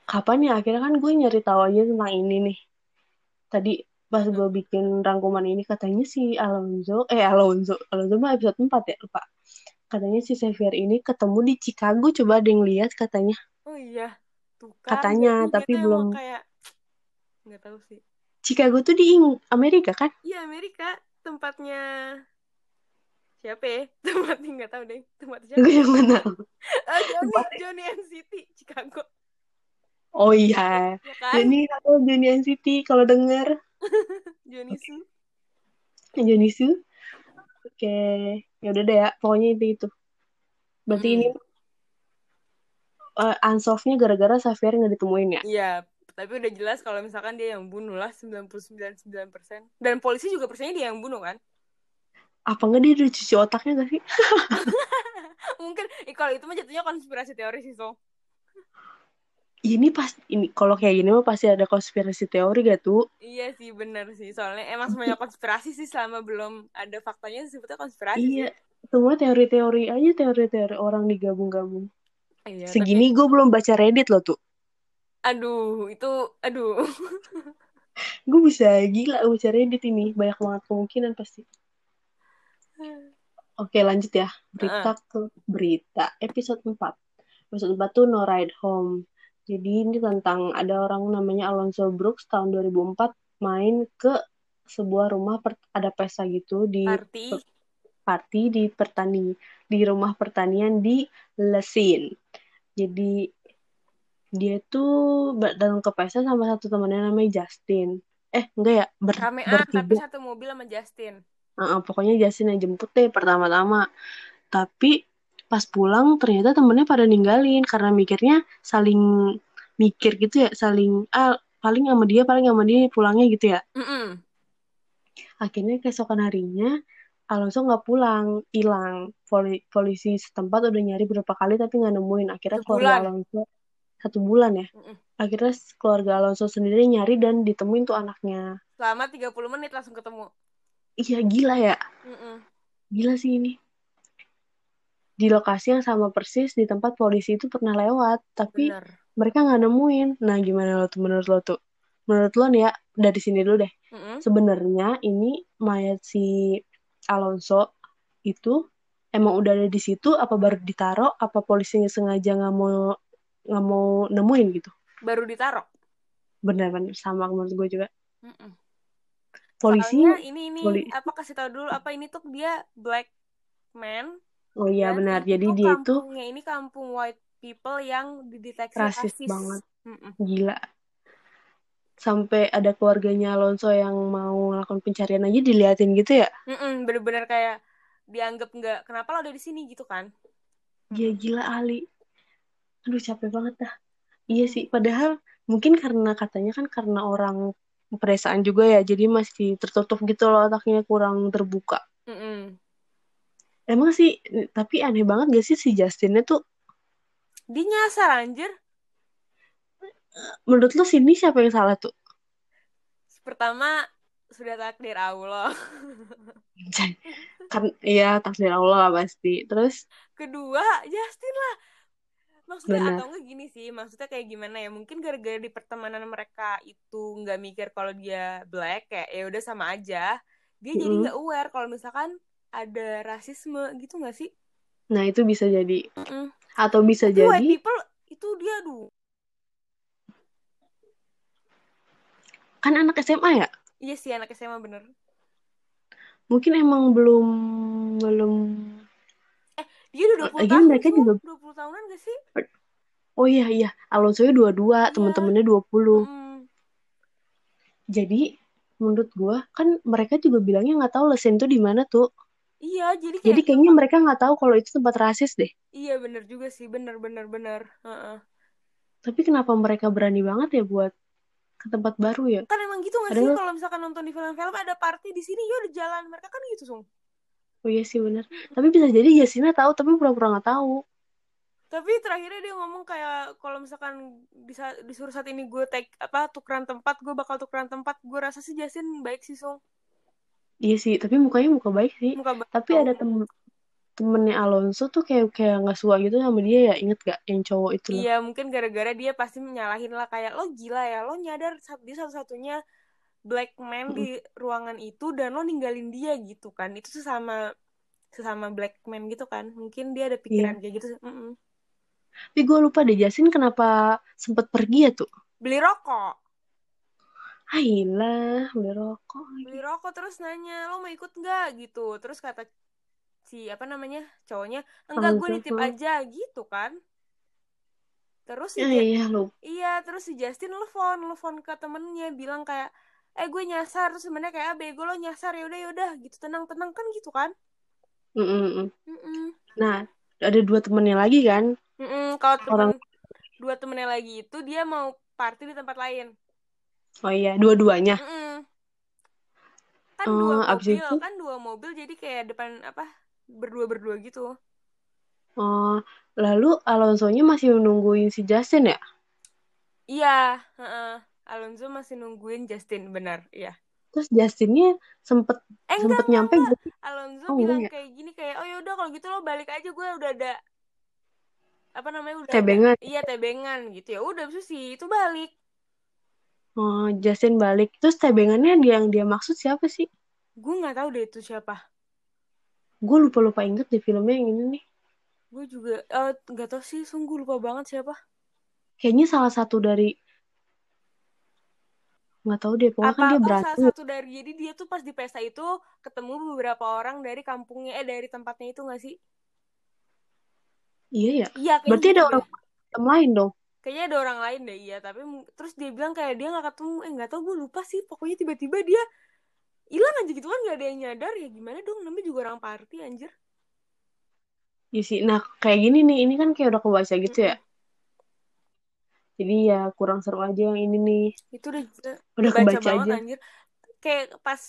kapan ya akhirnya kan gue nyari tahu aja tentang ini nih. Tadi pas gue bikin rangkuman ini katanya si Alonso, eh Alonso, Alonso mah episode 4 ya lupa. Katanya si Xavier ini ketemu di Chicago, coba ada yang lihat katanya. Oh iya, tuh kan. Katanya, Jadi tapi belum- kayak nggak tahu sih. Chicago tuh di Amerika kan? Iya Amerika tempatnya siapa ya? [LAUGHS] Tempatnya nggak tahu deh. Tempatnya siapa? Gue yang mana? Ah, Johnny, Johnny NCT Chicago. Oh iya, Ya kan? Johnny atau Johnny NCT kalau denger [LAUGHS] Johnny Su. Johnny Su. Oke, ya udah deh ya, pokoknya itu itu. Berarti Hmm. ini uh, unsolved-nya gara-gara Xavier nggak ditemuin ya iya tapi udah jelas kalau misalkan dia yang bunuh lah 99,9% dan polisi juga percaya dia yang bunuh kan apa nggak dia udah cuci otaknya gak sih? [LAUGHS] Mungkin eh, kalau itu mah jatuhnya konspirasi teori sih so ini pas ini kalau kayak gini mah pasti ada konspirasi teori gak tuh iya sih bener sih. Soalnya emang semuanya konspirasi sih selama belum ada faktanya sebetulnya konspirasi iya semua teori-teori aja teori-teori orang digabung-gabung. Iya, segini tapi... gue belum baca Reddit loh tuh aduh itu aduh. [LAUGHS] Gue bisa gila baca Reddit ini. Banyak banget kemungkinan pasti oke lanjut ya berita uh. ke berita episode 4 episode 4 tuh No Ride Home jadi ini tentang ada orang namanya Alonso Brooks tahun 2004 main ke sebuah rumah per, ada pesta gitu di party party di pertani di rumah pertanian di Lesin. Jadi dia tuh datang ke pesta sama satu temannya namanya Justin. Eh enggak ya ber, Ramean, bertiga. tapi satu mobil sama Justin. Uh, pokoknya Justin yang jemput deh pertama-tama. Tapi pas pulang ternyata temennya pada ninggalin karena mikirnya saling mikir gitu ya saling ah paling sama dia paling sama dia pulangnya gitu ya mm -mm. akhirnya keesokan harinya Alonso nggak pulang hilang Poli polisi setempat udah nyari berapa kali tapi nggak nemuin akhirnya satu keluarga bulan. Alonso satu bulan ya mm -mm. akhirnya keluarga Alonso sendiri nyari dan ditemuin tuh anaknya selama 30 menit langsung ketemu iya gila ya. Mm -mm. gila sih ini. Di lokasi yang sama persis di tempat polisi itu pernah lewat tapi Bener. mereka nggak nemuin. Nah gimana lo tuh menurut lo tuh? Menurut lo nih ya dari sini dulu deh. Mm -hmm. sebenarnya ini mayat si Alonso itu emang udah ada di situ apa baru ditaruh apa polisinya sengaja nggak mau nggak mau nemuin gitu? Baru ditaruh? Benar-benar sama menurut gue juga. Mm -mm. Polisi Soalnya ini ini poli apa kasih tahu dulu apa ini tuh dia black man Oh iya benar. Jadi dia itu ini kampung white people yang dideteksi rasis, rasis. banget. Mm -mm. Gila. Sampai ada keluarganya Alonso yang mau melakukan pencarian aja diliatin gitu ya? bener-bener kayak dianggap nggak kenapa lo ada di sini gitu kan? Iya gila Ali. Aduh capek banget dah. Iya sih. Padahal mungkin karena katanya kan karena orang pedesaan juga ya, jadi masih tertutup gitu loh otaknya kurang terbuka. Mm -mm Emang sih, tapi aneh banget gak sih si Justinnya tuh? Dia nyasar anjir. Menurut lo sini siapa yang salah tuh? Pertama, sudah takdir Allah. [LAUGHS] kan iya takdir Allah pasti. Terus kedua, Justin lah. Maksudnya Bener. atau enggak gini sih, maksudnya kayak gimana ya? Mungkin gara-gara di pertemanan mereka itu nggak mikir kalau dia black kayak ya udah sama aja. Dia mm -hmm. jadi nggak aware kalau misalkan ada rasisme gitu gak sih? Nah itu bisa jadi. Mm. Atau bisa Tapi jadi. White people itu dia aduh. Kan anak SMA ya? Iya sih anak SMA bener. Mungkin emang belum belum. Eh dia udah 20 tahun. mereka juga 20 tahunan gak sih? Oh iya iya, Alonso nya dua-dua, iya. temen-temennya 20. Mm. Jadi menurut gue kan mereka juga bilangnya nggak tahu lesen tuh di mana tuh. Iya, jadi kayak Jadi kayaknya tempat... mereka nggak tahu kalau itu tempat rasis deh. Iya, bener juga sih, bener bener bener. Uh -uh. Tapi kenapa mereka berani banget ya buat ke tempat baru ya? Kan emang gitu gak Padahal... sih kalau misalkan nonton di film-film ada party di sini ya udah jalan mereka kan gitu sung. Oh iya sih bener. Tapi bisa jadi Yasina tahu tapi pura-pura nggak tahu. Tapi terakhirnya dia ngomong kayak kalau misalkan bisa disuruh saat ini gue take apa tukeran tempat gue bakal tukeran tempat gue rasa sih Jasin baik sih sung Iya sih, tapi mukanya muka baik sih. Muka baik. Tapi ada temen temennya Alonso tuh kayak kayak nggak suka gitu sama dia ya inget gak yang cowok itu loh. iya mungkin gara-gara dia pasti menyalahin lah kayak lo gila ya lo nyadar dia satu-satunya black man di ruangan itu dan lo ninggalin dia gitu kan itu sesama sesama black man gitu kan mungkin dia ada pikiran yeah. kayak gitu mm -mm. tapi gue lupa deh Jasin kenapa sempet pergi ya tuh beli rokok Ayolah, beli rokok. Beli rokok terus nanya, lo mau ikut nggak gitu. Terus kata si apa namanya cowoknya, enggak gue nitip aja gitu kan. Terus si ya, iya, lu. iya, terus si Justin nelfon, nelfon ke temennya bilang kayak, eh gue nyasar, terus sebenarnya kayak ah, bego lo nyasar ya udah ya udah gitu tenang tenang kan gitu kan. Mm -mm. Mm -mm. Nah, ada dua temennya lagi kan? Mm -mm. Kalau temen, dua temennya lagi itu dia mau party di tempat lain Oh iya, dua-duanya. Mm-mm. kan Eh, dua mobil itu? kan dua mobil jadi kayak depan apa berdua berdua gitu Oh, lalu Alonso-nya masih nungguin si Justin ya? iya heeh. Alonso masih nungguin Justin benar iya Terus Justinnya sempet eh sempet enggak nyampe enggak gak sih? Alonso Oh, bilang enggak ya? kayak gini kayak oh yaudah kalau gitu lo balik aja gue udah ada apa namanya udah Tebengan. ada iya tebengan gitu ya udah abis itu balik Oh, Justin balik. Terus tebengannya dia yang dia maksud siapa sih? gue nggak tahu deh itu siapa Gue lupa-lupa inget di filmnya yang ini nih. gue juga eh, nggak tahu sih sungguh lupa banget siapa Kayaknya salah satu dari nggak tahu deh pokoknya apa kan dia apa salah satu dari jadi dia tuh pas di pesta itu ketemu beberapa orang dari kampungnya eh dari tempatnya itu nggak sih? Iya ya? Iya kayaknya berarti ada orang lain dong? Kayaknya ada orang lain deh iya tapi terus dia bilang kayak dia nggak ketemu. Eh nggak tahu gue lupa sih. Pokoknya tiba-tiba dia hilang aja gitu kan nggak ada yang nyadar. Ya gimana dong namanya juga orang party anjir. Iya sih. Nah kayak gini nih ini kan kayak udah kebaca gitu ya jadi ya kurang seru aja yang ini nih. Itu udah udah kebaca kebaca banget aja. anjir. Kayak pas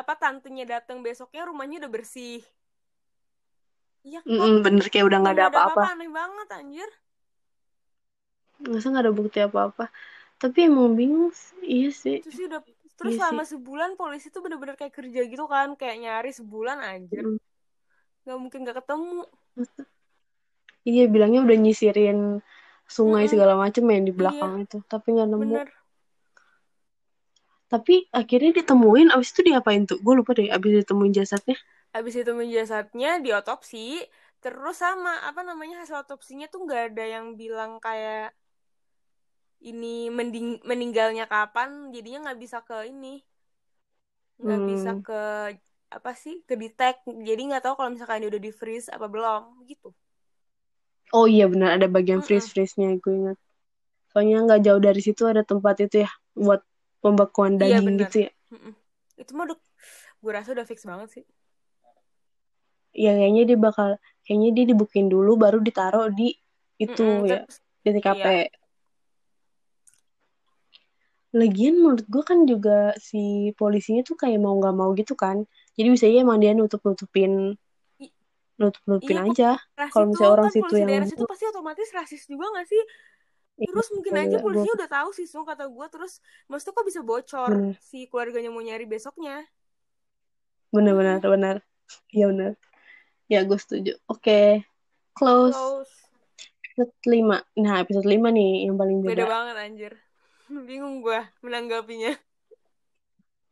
apa tantenya datang besoknya rumahnya udah bersih. Iya Mm-mm, bener kayak udah nggak ada apa-apa. aneh banget anjir. Masa nggak ada bukti apa-apa? Tapi emang bingung sih. iya sih. Itu sih udah terus Iya selama sebulan polisi tuh bener-bener kayak kerja gitu kan kayak nyari sebulan anjir. Mm. nggak mungkin nggak ketemu. Iya bilangnya udah nyisirin sungai Mm-mm. segala macem ya di iya belakang itu tapi nggak nemu. bener. Tapi akhirnya ditemuin abis itu diapain tuh? Gue lupa deh abis ditemuin jasadnya. Habis itu jasadnya diotopsi terus sama apa namanya hasil otopsinya tuh nggak ada yang bilang kayak ini mending meninggalnya kapan jadinya nggak bisa ke ini. Nggak bisa Hmm. ke apa sih ke detect. Jadi nggak tahu kalau misalkan dia udah di freeze apa belum gitu Oh iya benar ada bagian freeze freeze nya gue ingat. Soalnya nggak jauh dari situ ada tempat itu ya buat pembekuan iya daging bener gitu ya. Mm-mm. itu mah udah gue rasa udah fix banget sih Ya kayaknya dia bakal kayaknya dia dibukin dulu baru ditaruh di itu Mm-mm, ya terus di TKP. iya Lagian menurut gue kan juga si polisinya tuh kayak mau nggak mau gitu kan. Jadi bisa aja emang dia nutup nutupin I- nutup nutupin iya aja. Kalau misalnya orang kan situ polisi yang daerah situ pasti otomatis rasis juga gak sih Iya, terus mungkin aja gila, gue polisinya udah tahu sih Sung kata gue terus maksudnya kok bisa bocor bener si keluarganya mau nyari besoknya bener Mm-mm. bener. Iya bener. Ya gue setuju. Oke, close. close Episode 5. Nah, episode 5 nih yang paling beda beda. banget anjir [LAUGHS] bingung gue menanggapinya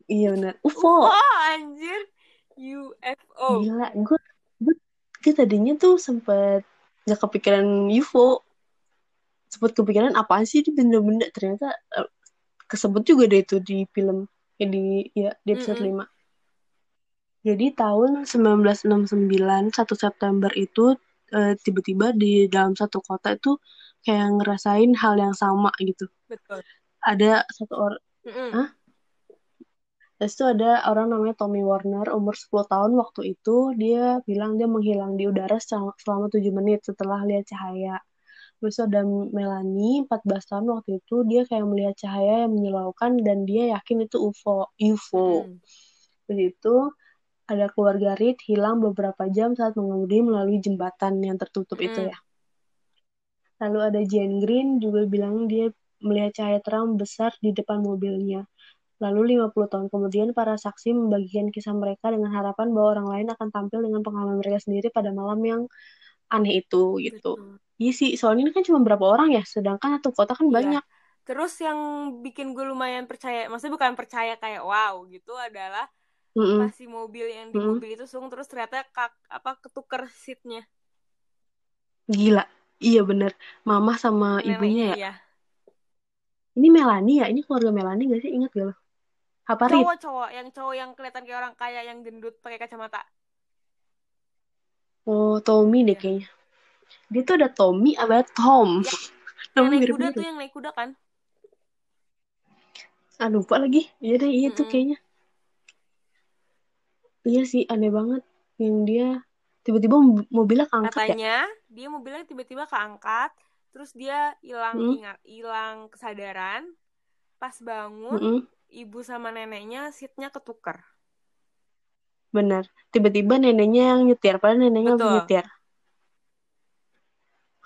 Iya benar. UFO UFO. anjir UFO Gila, gue gue tadinya tuh sempet gak kepikiran UFO. Sempet kepikiran apaan sih ini benda-benda. Ternyata eh, kesebut juga deh itu di film. Ya di, ya, di episode Mm-mm. 5. Jadi tahun 1969, 1 September itu eh, tiba-tiba di dalam satu kota itu kayak ngerasain hal yang sama gitu. betul Ada satu orang. Hah? Terus itu ada orang namanya Tommy Warner, umur 10 tahun waktu itu, dia bilang dia menghilang di udara selama, selama 7 menit setelah lihat cahaya. Terus ada Melanie, 14 tahun waktu itu, dia kayak melihat cahaya yang menyilaukan dan dia yakin itu UFO. UFO. Mm-mm. Terus itu ada keluarga Reed hilang beberapa jam saat mengemudi melalui jembatan yang tertutup itu Mm-mm. ya. Lalu ada Jane Green juga bilang dia melihat cahaya terang besar di depan mobilnya. Lalu 50 tahun kemudian para saksi membagikan kisah mereka dengan harapan bahwa orang lain akan tampil dengan pengalaman mereka sendiri pada malam yang aneh itu gitu. betul Iya sih, soalnya ini kan cuma berapa orang ya, sedangkan satu kota kan iya banyak. terus yang bikin gue lumayan percaya maksudnya bukan percaya kayak wow gitu adalah Mm-mm, pas si mobil yang di mm-mm. mobil itu sung terus ternyata kak apa ketuker seatnya Gila, iya bener. Mama sama ibunya ya. iya Ini Melanie ya, ini keluarga Melanie gak sih? Ingat gak lo? Apa cowok cowok yang cowok yang kelihatan kayak orang kaya yang gendut pakai kacamata Oh, Tommy deh iya kayaknya. Dia tuh ada Tommy, ada Tom. [LAUGHS] ya yang naik kuda tuh yang naik kuda kan Ah, lupa lagi. Iya deh, iya tuh Mm-mm. kayaknya. Iya sih, aneh banget. Yang dia tiba-tiba mob- mobilnya keangkat ya. katanya dia mobilnya tiba-tiba keangkat terus dia hilang Mm-mm. ingat hilang kesadaran pas bangun Mm-mm. Ibu sama neneknya seatnya ketukar Benar. Tiba-tiba neneknya yang nyetir, padahal neneknya Betul. nyetir.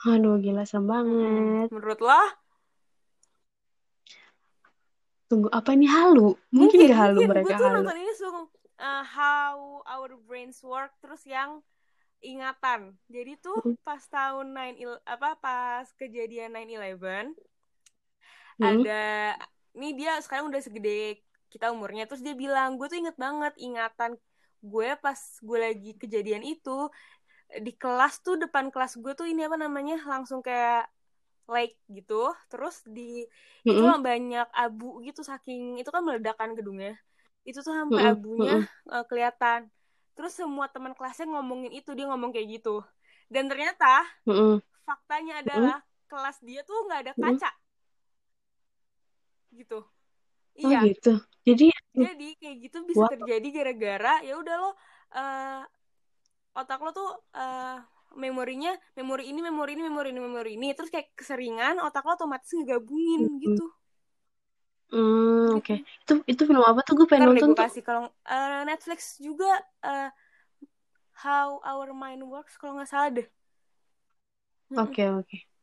Aduh, gila serem banget. menurut lo Tunggu, apa ini halu? Mungkin gak halu mungkin gue mereka tuh halu. nonton ini sung uh, how our brains work terus yang ingatan jadi tuh Mm. pas tahun 9 il- apa pas kejadian 9/11 Mm. ada ini dia sekarang udah segede kita umurnya. Terus dia bilang gue tuh inget banget ingatan gue pas gue lagi kejadian itu di kelas tuh depan kelas gue tuh ini apa namanya langsung kayak lake gitu. Terus di itu Mm-mm. banyak abu gitu saking itu kan meledakan gedungnya. Itu tuh sampai Mm-mm. abunya uh, kelihatan. Terus semua teman kelasnya ngomongin itu dia ngomong kayak gitu. Dan ternyata Mm-mm. faktanya adalah kelas dia tuh nggak ada kaca gitu Oh iya gitu. Jadi, jadi kayak gitu bisa Wow. terjadi gara-gara ya udah lo eh, otak lo tuh eh, memorinya memori ini memori ini memori ini memori ini terus kayak keseringan otak lo otomatis ngegabungin Mm-mm. gitu hmm, Gitu. oke. Itu itu film apa tuh? Gue Ntar pengen deh nonton tuh. kasih kalau eh, Netflix juga eh, How Our Mind Works kalau nggak salah deh. Oke, oke. Iya,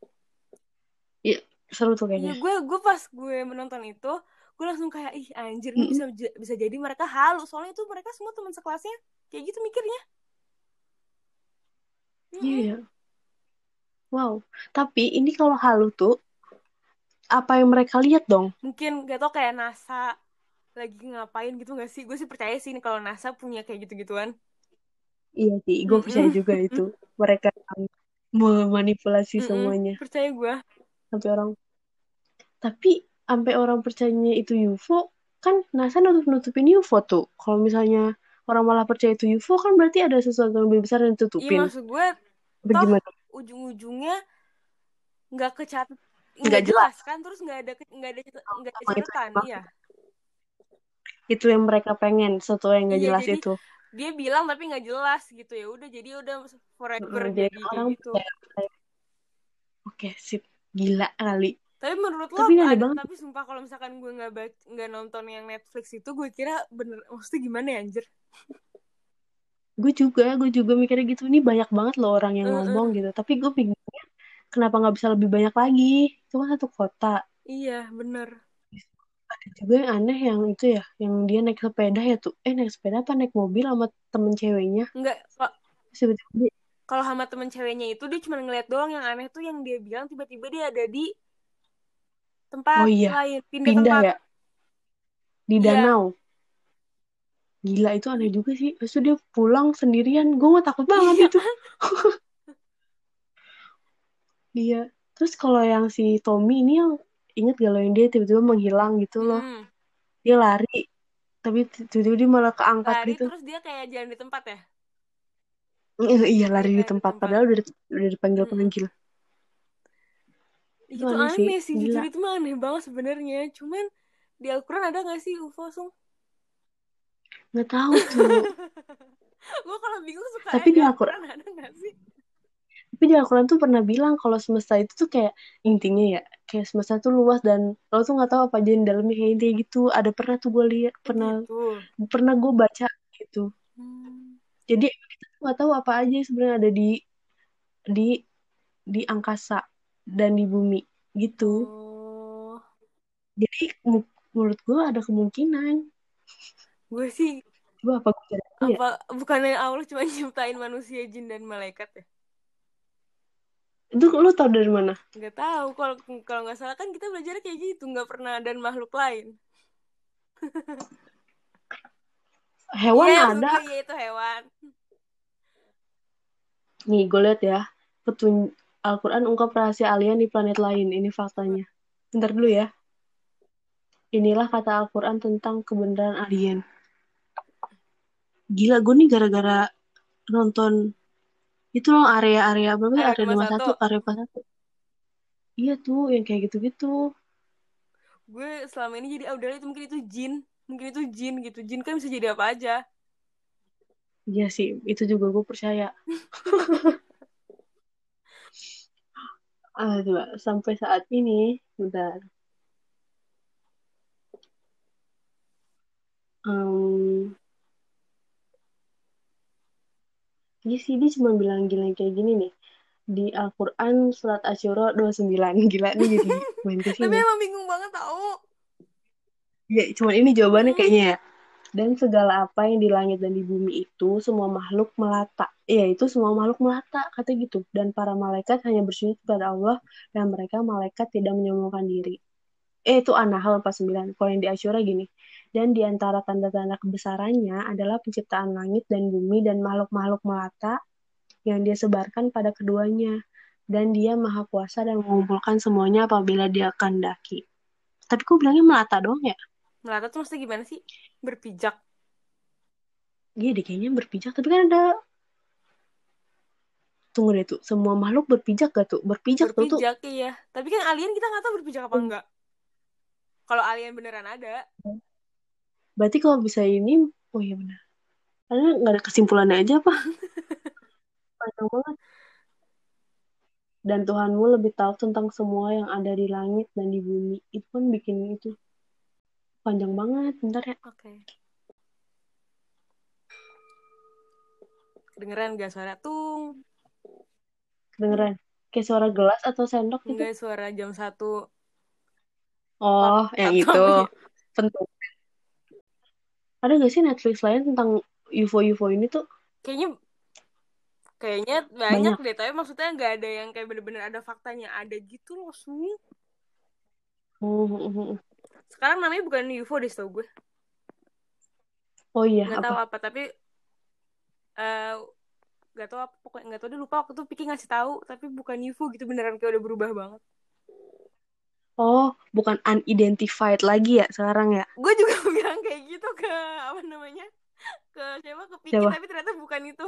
seru tuh kayaknya. gue gue pas gue menonton itu gue langsung kayak ih anjir ini bisa bisa jadi mereka halu soalnya itu mereka semua teman sekelasnya kayak gitu mikirnya. Iya, ya. Wow. Tapi ini kalau halu tuh apa yang mereka lihat dong? Mungkin gak tau kayak NASA lagi ngapain gitu gak sih? Gue sih percaya sih nih kalau NASA punya kayak gitu-gituan. Iya sih, gue percaya juga itu. [LAUGHS] Mereka memanipulasi Mm-mm. semuanya Percaya gue. Sampai orang. Tapi sampai orang percayanya itu UFO, kan NASA nutup-nutupin UFO tuh. Kalau misalnya orang malah percaya itu UFO, kan berarti ada sesuatu yang lebih besar yang Iya ditutupin. maksud gue Apa toh ujung-ujungnya nggak kecatat Nggak jelas. jelas kan terus nggak ada nggak ada nggak ada catatan iya itu yang mereka pengen, sesuatu yang nggak iya jelas jadi itu. dia bilang tapi nggak jelas gitu ya udah jadi udah forever Mm-mm, jadi jadi orang gitu percaya. percaya. Oke, sip. Gila kali. tapi menurut lo Tapi aneh ada tapi sumpah kalau misalkan gue nggak nggak nonton yang Netflix itu gue kira bener maksudnya gimana ya anjir Gue juga, gue juga mikirnya gitu. Ini banyak banget loh orang yang Heeh. ngomong gitu. Tapi gue pikirnya kenapa nggak bisa lebih banyak lagi? Itu kan satu kota. iya bener Ada juga yang aneh yang itu ya, yang dia naik sepeda ya tuh. Eh naik sepeda apa naik mobil sama temen ceweknya. nggak kok tiba-tiba kalau sama temen ceweknya itu dia cuma ngeliat doang yang aneh tuh yang dia bilang tiba-tiba dia ada di tempat oh iya, lain pindah pindah tempat ya di iya danau. Gila itu aneh juga sih. Terus dia pulang sendirian. Gue mah takut banget iya itu. [LAUGHS] Iya. Terus kalau yang si Tommy ini yang inget gak lo yang dia tiba-tiba menghilang gitu loh. Mm. Dia lari, tapi tiba-tiba dia malah keangkat lari gitu. terus dia kayak jalan di tempat ya Iya iya lari di di tempat, padahal udah, udah Mm-mm. dipanggil-panggil. Ih, Itu itu aneh sih, aneh sih jujur itu mah aneh banget sebenarnya cuman di Al-Quran ada gak sih UFO sung Nggak tahu tuh. [LAUGHS] gue kalau bingung suka Tapi di Al-Quran, ada gak sih tapi di Al-Quran tuh pernah bilang kalau semesta itu tuh kayak intinya ya, kayak semesta tuh luas dan lo tuh nggak tahu apa aja di dalamnya kayak intinya gitu. Ada pernah tuh gue lihat, pernah gitu pernah gue baca gitu. hmm. Jadi kita nggak tahu apa aja sebenarnya ada di di di angkasa dan di bumi gitu. oh Jadi menurut gue ada kemungkinan. gue sih Gue apa gue ya? apa bukannya Allah cuma nyiptain manusia jin dan malaikat ya Itu lo tau dari mana? nggak tahu kalau kalau nggak salah kan kita belajar kayak gitu nggak pernah ada makhluk lain Hewan iya ada. iya itu hewan Nih, gue lihat ya. Petun Al-Quran ungkap rahasia alien di planet lain. Ini faktanya. Bentar dulu ya. Inilah kata Al-Quran tentang kebenaran alien. Gila, gue nih gara-gara nonton itu loh area-area ya? area Area 51 51, area 41. Iya tuh, yang kayak gitu-gitu. gue selama ini jadi udah itu mungkin itu jin mungkin itu jin gitu jin kan bisa jadi apa aja Iya sih, itu juga gue percaya. Ah, coba sampai saat ini, bentar. Um, Iya sih, dia cuma bilang gila kayak gini nih. Di Al-Quran surat Asyura 29. [LAUGHS] Gila nih jadi main ke Tapi emang bingung banget tau. Ya, cuma ini jawabannya kayaknya ya. Dan segala apa yang di langit dan di bumi itu, semua makhluk melata. Iya, itu semua makhluk melata, kata gitu. Dan para malaikat hanya bersujud kepada Allah, dan mereka malaikat tidak menyombongkan diri. Eh, itu An-Nahl 49. Kalau yang di Asyura gini. Dan di antara tanda-tanda kebesarannya adalah penciptaan langit dan bumi dan makhluk-makhluk melata yang dia sebarkan pada keduanya. Dan dia maha kuasa dan mengumpulkan semuanya apabila dia kehendaki. Tapi kok bilangnya melata dong ya? Melata tuh maksudnya gimana sih? Berpijak. Iya deh kayaknya berpijak. Tapi kan ada... Tunggu deh tuh. Semua makhluk berpijak gak tuh? Berpijak, tuh tuh. Berpijak iya. Tapi kan alien kita nggak tahu berpijak apa Hmm. enggak. Kalau alien beneran ada, Berarti kalau bisa ini... Oh iya benar. Karena nggak ada kesimpulannya aja apa? [LAUGHS] Panjang banget. Dan Tuhanmu lebih tahu tentang semua yang ada di langit dan di bumi. Itu kan bikin itu. Panjang banget. Bentar ya. oke. Kedengeran gak suara tung? Kedengeran. Kayak suara gelas atau sendok gitu. Enggak suara jam satu. Oh, yang itu. Pentung. Ada gak sih Netflix lain tentang UFO-UFO ini tuh? Kayaknya kayaknya banyak, deh, tapi maksudnya nggak ada yang kayak bener-bener ada faktanya ada gitu loh, hmm. Sekarang namanya bukan UFO deh, tau gue. Oh iya, Nggak tahu apa? tapi nggak tahu apa pokoknya nggak tahu deh lupa waktu itu Piki ngasih tahu tapi bukan UFO gitu beneran kayak udah berubah banget Oh, bukan unidentified lagi ya sekarang ya? gue juga [LAUGHS] bilang kayak gitu ke apa namanya ke siapa ke Piki Siapa? tapi ternyata bukan itu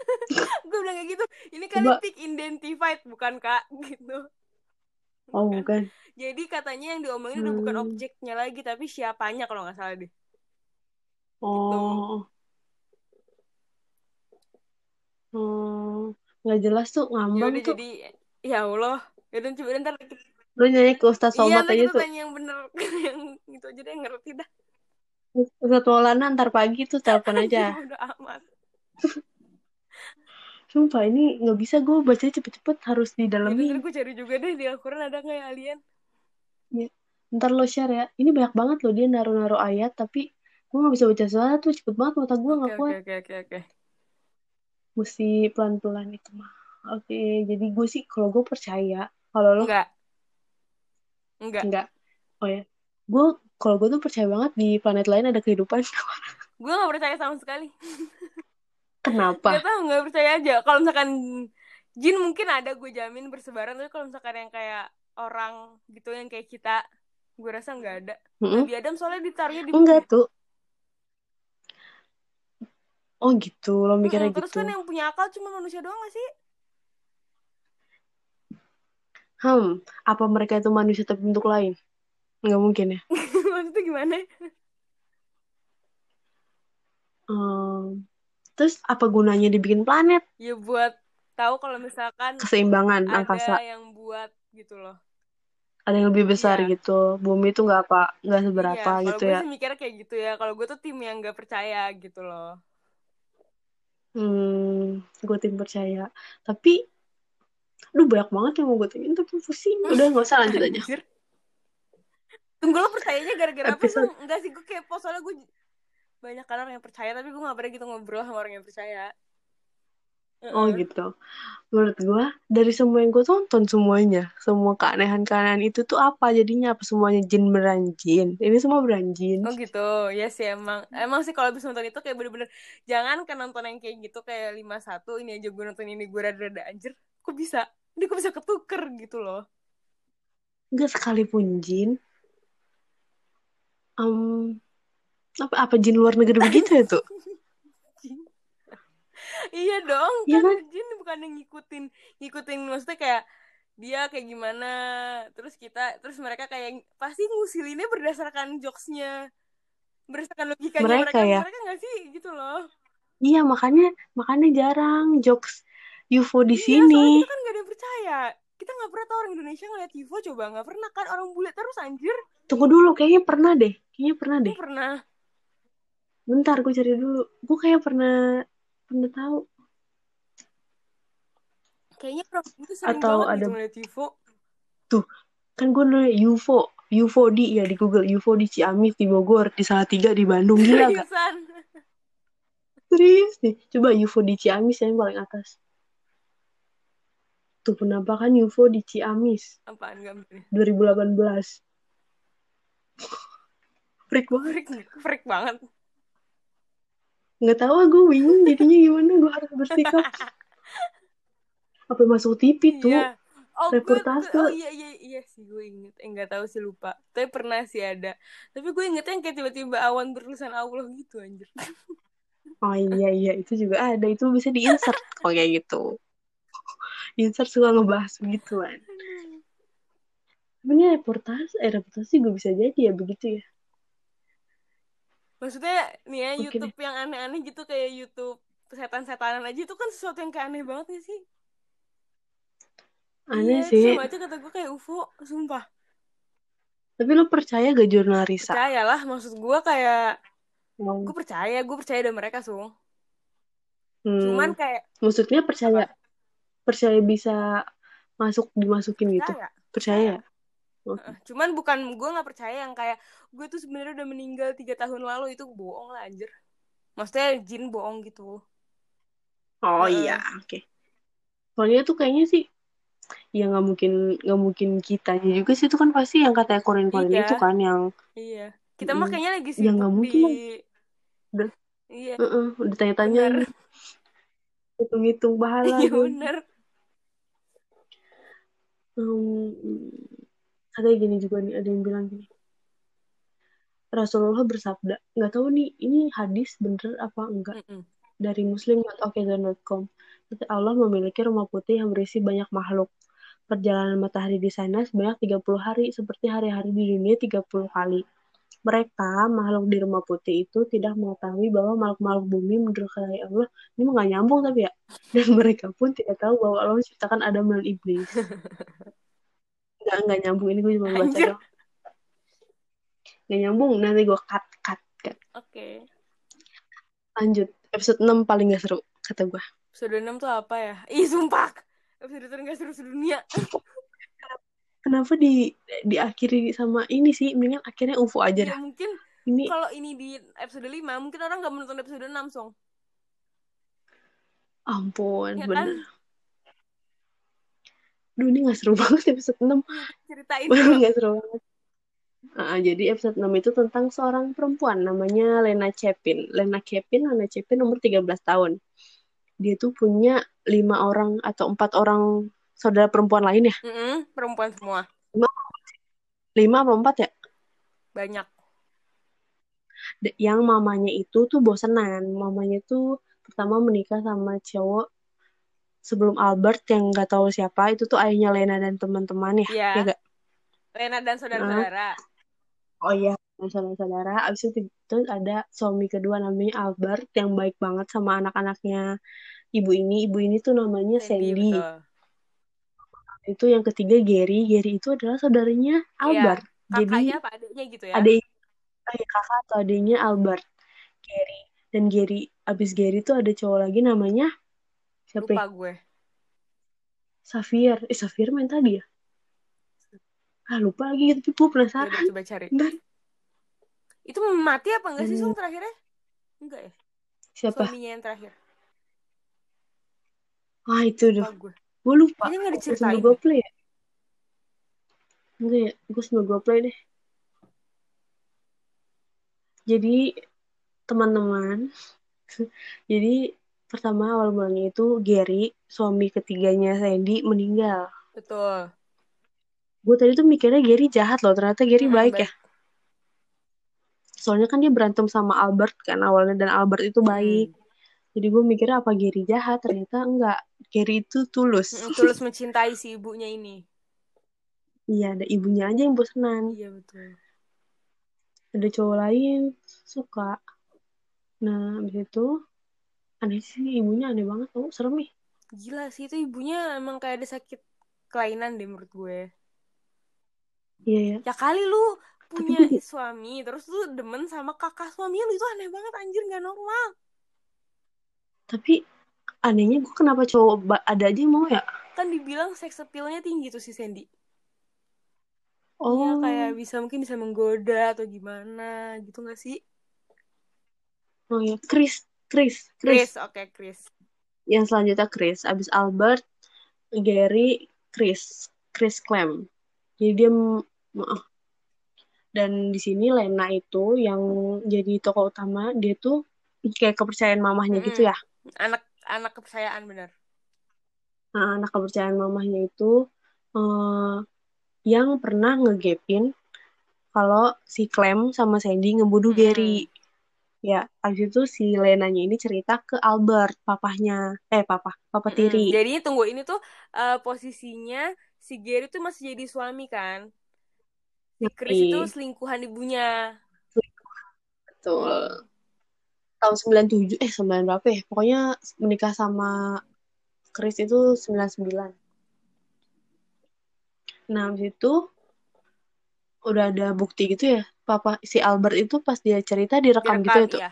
[LAUGHS] gue bilang kayak gitu ini kali Coba. Pik identified bukan kak gitu Oh, Bukan. bukan. jadi katanya yang diomongin udah bukan Hmm. objeknya lagi tapi siapanya kalau nggak salah deh Oh. Hmm, nggak jelas tuh ngambang udah tuh. jadi ya Allah ya udah coba ntar Lu nyanyi ke Ustaz iya Somad ntar aja tuh. tanya yang bener [LAUGHS] yang itu aja deh yang ngerti dah Ustaz Maulana ntar pagi tuh telepon [LAUGHS] aja. udah amat [LAUGHS] Sumpah ini nggak bisa gue baca cepet-cepet harus ya udah, ntar didalemin. gue cari juga deh di Al-Quran ada nggak ya alien Ntar lo share ya. Ini banyak banget loh dia naruh-naruh ayat tapi gue nggak bisa baca satu cepet banget mata gue nggak oke kuat. oke oke oke Mesti pelan-pelan itu mah. Oke, jadi gue sih kalau gue percaya kalau lo enggak enggak enggak. Oh ya, gue kalau gue tuh percaya banget di planet lain ada kehidupan. [LAUGHS] gue nggak percaya sama sekali [LAUGHS] Kenapa? Gak tau nggak percaya aja kalau misalkan jin mungkin ada gue jamin bersebaran tapi kalau misalkan yang kayak orang gitu yang kayak kita gue rasa nggak ada Mm-mm. Nabi Adam soalnya ditaruhnya di Enggak tuh. Oh gitu, lo mikirnya terus gitu. kan yang punya akal cuma manusia doang gak sih Hmm, apa mereka itu manusia tapi bentuk lain? Nggak mungkin ya. [LAUGHS] maksudnya gimana Hmm, terus apa gunanya dibikin planet? ya buat tahu kalau misalkan Keseimbangan ada angkasa. yang buat gitu loh Ada yang lebih besar Iya. gitu. Bumi itu nggak apa, nggak iya seberapa kalau gitu gue ya. sih mikirnya kayak gitu ya kalau gue tuh tim yang nggak percaya gitu loh Hmm, gue tim percaya. Tapi, aduh banyak banget yang mau gue tanyain tapi pusing. Udah nggak usah lanjut aja. [LAUGHS] Tunggu lo percayanya gara-gara apa Episode- emang? Enggak sih, gue kepo soalnya gue banyak kan orang yang percaya tapi gue gak pernah gitu ngobrol sama orang yang percaya. Oh gitu. Menurut gue, dari semua yang gue tonton semuanya, semua keanehan-keanehan itu tuh apa jadinya? Apa semuanya jin beneran jin? Ini semua beneran jin. Oh gitu, ya sih emang Emang sih kalau bisa nonton itu kayak bener-bener Jangan kan nonton yang kayak gitu Kayak 51 Ini aja gue nonton ini gue rada-rada anjir Kok bisa? Ini kok bisa ketuker gitu loh Enggak sekalipun jin. Em, apa, apa jin luar negeri begitu ya tuh? [LAUGHS] Iya dong Iya kan kan? Jin bukan yang ngikutin Ngikutin maksudnya kayak Dia kayak gimana Terus kita Terus mereka kayak Pasti ngusilinnya berdasarkan jokesnya Berdasarkan logikanya Mereka mereka ya? Mereka gak sih gitu loh Iya, makanya makanya jarang jokes UFO di iya sini. kita kan gak ada yang percaya kita nggak pernah tahu orang Indonesia ngeliat UFO coba nggak pernah kan orang bule terus anjir Tunggu dulu, kayaknya pernah deh. Kayaknya pernah deh. pernah Bentar, gue cari dulu. Gue kayak pernah pernah tahu. kayaknya orang bule sering Atau banget ada- gitu UFO Kan gue nanya UFO, UFO di ya di Google, UFO di Ciamis, di Bogor, di Salatiga, di Bandung. Gila [LAUGHS] gak? Serius nih. Coba UFO di Ciamis yang paling atas. Tuh penampakan UFO di Ciamis apaan gambarnya 2018. [LAUGHS] Freak banget. freak freak banget Nggak tahu ah, gue bingung jadinya gimana gue harus bersikap. Apa masuk TV tuh? iya oh gue reportase. oh iya iya iya sih gue inget eh nggak tahu sih lupa tapi pernah sih ada tapi gue ingetnya yang kayak tiba-tiba awan bertulisan Allah gitu anjir [LAUGHS] Oh iya iya itu juga ada itu bisa diinsert [LAUGHS] kalau kayak gitu. Insert suka ngebahas begituan. Ini reportase, eh reportase juga bisa jadi ya begitu ya. Maksudnya nih ya Oke YouTube yang aneh-aneh gitu kayak YouTube setan-setanan aja itu kan sesuatu yang kayak aneh banget gak sih Aneh iya, sih. sama aja kata gue kayak UFO sumpah Tapi lo percaya gak jurnal Risa? percayalah maksud gue kayak Oh. gue percaya gue percaya ada mereka sung Hmm, cuman kayak maksudnya percaya percaya bisa masuk dimasukin gitu. percaya Percaya? Heeh. [LAUGHS] cuman bukan gue nggak percaya yang kayak gue tuh sebenarnya udah meninggal tiga tahun lalu itu bohong lah anjir maksudnya jin bohong gitu Oh Heeh. iya, oke. Soalnya tuh kayaknya sih ya nggak mungkin nggak mungkin kitanya juga sih itu kan pasti yang katanya korin-korin Iya. itu kan yang iya kita mah Mm. kayaknya lagi Ya, sibuk nggak mungkin di. Udah. iya Heeh, udah tanya-tanya hitung-hitung [LAUGHS] pahala iya bener Hmm, ada gini juga nih ada yang bilang gini. Rasulullah bersabda nggak tahu nih ini hadis bener apa enggak? Mm-mm. dari muslim.okezon.com Kata Allah memiliki rumah putih yang berisi banyak makhluk. Perjalanan matahari di sana sebanyak 30 hari seperti hari-hari di dunia 30 kali. Mereka makhluk di rumah putih itu tidak mengetahui bahwa makhluk-makhluk bumi mendurhakai Allah. Ini nggak nyambung tapi ya. [LAUGHS] Dan mereka pun tidak tahu bahwa Allah menciptakan Adam dan iblis [LAUGHS] nggak nggak nyambung. Ini gue cuma baca Anjir. doang. Nggak nyambung. Nanti gue cut cut cut. Oke. Lanjut. Episode 6 paling gak seru kata gue. Episode 6 tuh apa ya? Ih sumpah. Episode terengah seru sedunia. Kenapa di diakhiri sama ini sih? Mendingan akhirnya UFO aja ya dah. mungkin ini kalau ini di episode 5 mungkin orang nggak menonton episode 6 song. Ampun ya kan? bener Duh ini gak [LAUGHS] seru banget episode 6 ceritain gak seru banget Ah, jadi episode 6 itu tentang seorang perempuan namanya Lena Chepin. Lena Chepin, Lena Chepin umur 13 tahun. Dia tuh punya lima orang atau empat orang saudara perempuan lain ya. Mm-mm, perempuan semua Lima apa empat ya? banyak Yang mamanya itu tuh bosenan. Mamanya tuh pertama menikah sama cowok sebelum Albert yang gak tahu siapa. Itu tuh ayahnya Lena dan teman-teman ya. Iya. Ya gak? Lena dan saudara-saudara Oh iya, saudara-saudara. Abis itu, itu ada suami kedua namanya Albert yang baik banget sama anak-anaknya ibu ini. Ibu ini tuh namanya Sandy. betul Itu yang ketiga Gary. Gary itu adalah saudaranya Albert. Jadi kakaknya apa adiknya gitu ya adik eh, kakak atau adiknya Albert. Gary. Dan Gary, abis Gary tuh ada cowok lagi namanya siapa lupa ya? gue Xavier. Eh, Xavier main tadi ya? Ah, lupa lagi. Tapi gue udah penasaran. coba cari Bentar. itu mati apa enggak sih Hmm. Sung terakhirnya enggak ya Siapa? suaminya yang terakhir Ah, itu tuh. gue Gue lupa. Kayaknya nggak diceritain gue play ya? Enggak ya? Gue sambil gue play deh. Jadi, teman-teman. [LAUGHS] Jadi, pertama awal mulanya itu Gary, suami ketiganya Sandy, meninggal. betul Gue tadi tuh mikirnya Gary jahat loh. Ternyata Gary Mm-mm, baik baik. ya. Soalnya kan dia berantem sama Albert kan awalnya. Dan Albert itu baik. Mm. Jadi gue mikirnya apa Gary jahat. Ternyata enggak. Gary itu tulus. Tulus mencintai si ibunya ini Iya, ada ibunya aja yang bosenan. iya betul ada cowok lain suka nah abis itu aneh sih ibunya aneh banget. Tau serem nih. Gila sih itu ibunya emang kayak ada sakit kelainan deh menurut gue. Iya ya. ya kali lu Tapi punya gue suami terus lu demen sama kakak suami lu itu aneh banget anjir nggak normal. Tapi anehnya gue kenapa cowok ada aja yang mau ya? kan dibilang seks appeal-nya tinggi tuh si Sandy. Oh, Iya kayak bisa mungkin bisa menggoda atau gimana gitu gak sih? oh ya, Chris, Chris, Chris. Chris, oke Chris. Yang selanjutnya Chris, abis Albert, Gary, Chris, Chris Clem. Jadi dia maaf. Dan di sini Lena itu yang jadi tokoh utama, dia tuh kayak kepercayaan mamahnya gitu Mm-mm. ya. Anak anak kepercayaan bener. Nah, anak kepercayaan mamahnya itu eh, yang pernah ngegepin kalau si Clem sama Sandy ngebunuh Mm-mm. Gary. Ya, abis itu si Lenanya ini cerita ke Albert, papahnya. Eh, papa, papa tiri. Jadi tunggu ini tuh eh, posisinya si Gary tuh masih jadi suami kan? Si Chris itu selingkuhan ibunya. betul. Hmm. Tahun 97, eh 9 berapa ya? Pokoknya menikah sama Chris itu 99. Nah, abis itu udah ada bukti gitu ya. Papa si Albert itu pas dia cerita direkam gitu Direkam ya tuh. iya.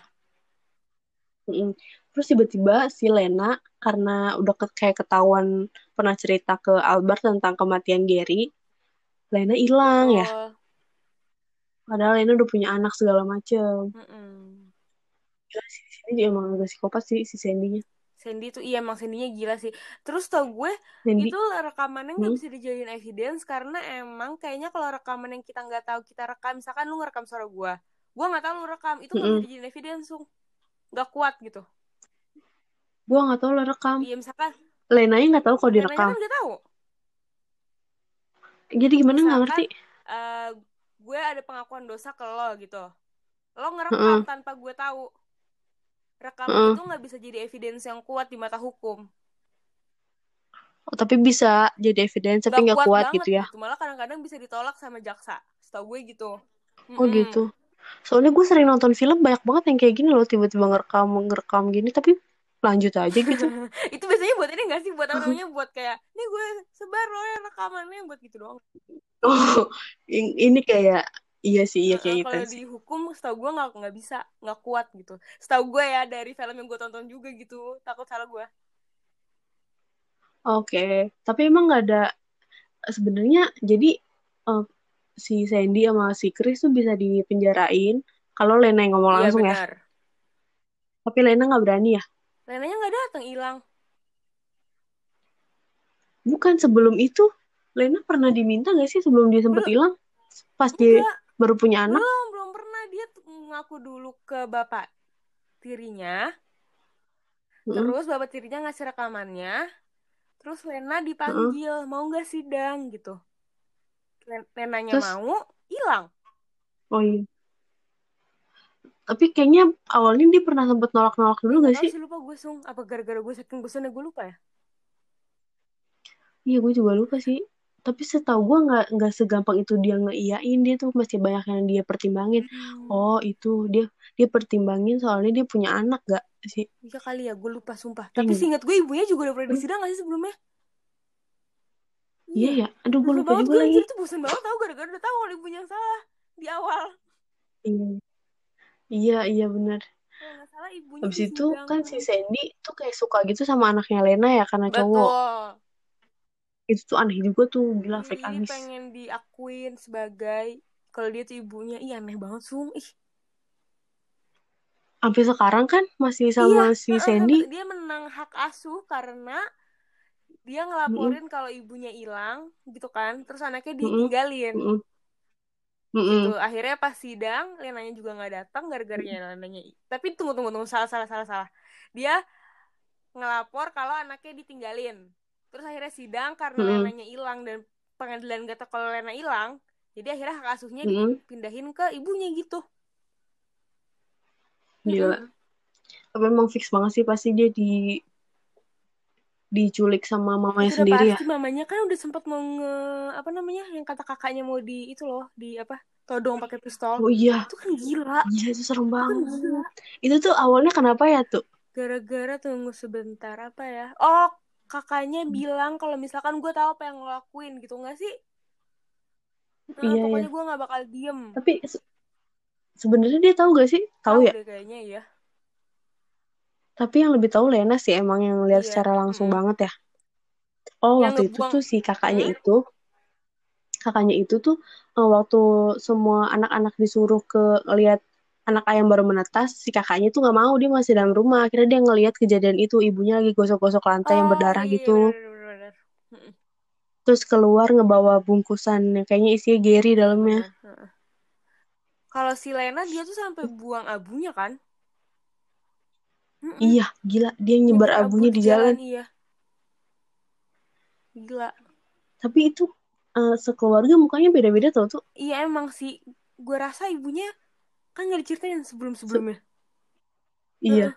Mm-mm. Terus tiba-tiba si Lena karena udah ke- kayak ketahuan pernah cerita ke Albert tentang kematian Gary, Lena hilang ya. Betul. Padahal Lena udah punya anak segala macem. Mm-mm. Gila sih, di sini dia emang agak psikopat sih si Sandy-nya. Sandy tuh iya emang Sandy-nya gila sih. Terus tau gue Sandy, itu rekamannya nggak hmm, bisa dijadiin evidence karena emang kayaknya kalau rekaman yang kita nggak tahu kita rekam misalkan lu ngerekam suara gue gue nggak tahu lu rekam itu nggak bisa mm-mm. dijadiin evidence sung nggak kuat gitu Gua nggak tahu lo rekam. iya misalkan Lenanya nggak tahu kalau Lenanya direkam. kan nggak tahu Jadi gimana nggak ngerti? eh, gue ada pengakuan dosa ke lo gitu lo ngerekam tanpa gue tahu rekaman heeh. itu nggak bisa jadi evidence yang kuat di mata hukum Oh, tapi bisa jadi evidence tapi nggak kuat kuat banget gitu ya. gitu malah kadang-kadang bisa ditolak sama jaksa setahu gue gitu Oh Mm-mm. gitu. Soalnya gue sering nonton film banyak banget yang kayak gini loh tiba-tiba ngerekam ngerekam gini tapi lanjut aja gitu. [LAUGHS] itu biasanya buat ini gak sih buat namanya buat kayak nih gue sebar loh ya rekamannya buat gitu doang Oh, in- [LAUGHS] ini kayak iya sih iya kayak gitu. kalau dihukum setahu gue nggak nggak bisa nggak kuat gitu. Setahu gue ya dari film yang gue tonton juga gitu. Takut salah gue Oke, tapi emang nggak ada sebenarnya jadi eh, si Sandy sama si Chris tuh bisa dipenjarain kalau Lena yang ngomong iya langsung ya. benar. Tapi Lena nggak berani ya. Lenanya nggak datang hilang. Bukan sebelum itu Lena pernah diminta gak sih sebelum dia sempet hilang? Pas dia baru punya anak? belum belum pernah. Dia ngaku dulu ke bapak tirinya. Mm-mm, terus bapak tirinya ngasih rekamannya. Terus Lena dipanggil mau nggak sidang? gitu. Len- Lenanya Terus? mau hilang. Oh iya. Tapi kayaknya awalnya dia pernah sempet nolak-nolak dulu nggak gak sih? sih lupa gue sung apa gara-gara gue saking bosannya gue lupa ya? Iya gue juga lupa sih. Tapi setahu gue nggak nggak segampang itu dia ngeiyain dia tuh masih banyak yang dia pertimbangin. hmm. Oh itu dia dia pertimbangin soalnya dia punya anak gak sih? Iya kali ya, gue lupa sumpah. Iya Tapi nggak? seingat gue ibunya juga udah pernah Hmm, disidang gak sih sebelumnya? Iya Iya. ya. Aduh gue Lupa juga lagi. tuh bosan banget tau gara-gara udah tahu kalau ibunya yang salah di awal. Iya iya iya benar. Salah ibunya Habis itu kan si Sandy tuh kayak suka gitu sama anaknya Lena ya karena cowok. Itu tuh aneh juga tuh gila Iya, jadi abis. pengen diakuin sebagai kalau dia tuh ibunya. Iya aneh banget sung. Ih. Sampai sekarang kan masih Iya, sama si heeh, Sandy. dia menang hak asuh karena dia ngelaporin kalau ibunya hilang gitu kan. Terus anaknya ditinggalin. mm-mm, mm-mm, gitu akhirnya pas sidang Lenanya juga nggak datang gara-gara Lenanya tapi tunggu tunggu tunggu salah salah salah salah dia ngelapor kalau anaknya ditinggalin terus akhirnya sidang karena mm-mm, Lenanya hilang dan pengadilan gak tahu kalau Lena hilang jadi akhirnya hak asuhnya mm-mm. dipindahin ke ibunya gitu Gila. Tapi emang fix banget sih pasti dia di diculik sama mamanya itu udah sendiri ya. pasti mamanya kan udah sempat mau nge apa namanya yang kata kakaknya mau di itu loh di apa todong pakai pistol Oh iya, itu kan gila gila itu serem itu kan banget. gila Itu tuh awalnya kenapa ya tuh? gara-gara tunggu sebentar apa ya oh kakaknya bilang kalau misalkan gue tahu apa yang ngelakuin gitu nggak sih? Nah, iya pokoknya iya. gue nggak bakal diem. Tapi se- sebenarnya dia tahu gak sih? Tahu ya? kayaknya ya tapi yang lebih tahu Lena sih emang yang lihat Iya, secara langsung mm. banget ya. Oh Yang waktu itu tuh si kakaknya Hmm? itu kakaknya itu tuh eh, waktu semua anak-anak disuruh ke lihat anak ayam baru menetas si kakaknya tuh nggak mau dia masih dalam rumah akhirnya dia ngelihat kejadian itu ibunya lagi gosok-gosok lantai yang Oh, berdarah iya, gitu bener, bener, terus keluar ngebawa bungkusan yang kayaknya isinya Gary dalamnya. Kalau si Lena dia tuh sampai buang abunya kan? Mm-mm. iya gila dia nyebar Nyebar abu abunya di jalan Iya. Gila. tapi itu eh, sekeluarga mukanya beda-beda tau tuh Iya emang sih. Gue rasa ibunya kan nggak diceritain sebelum-sebelumnya. iya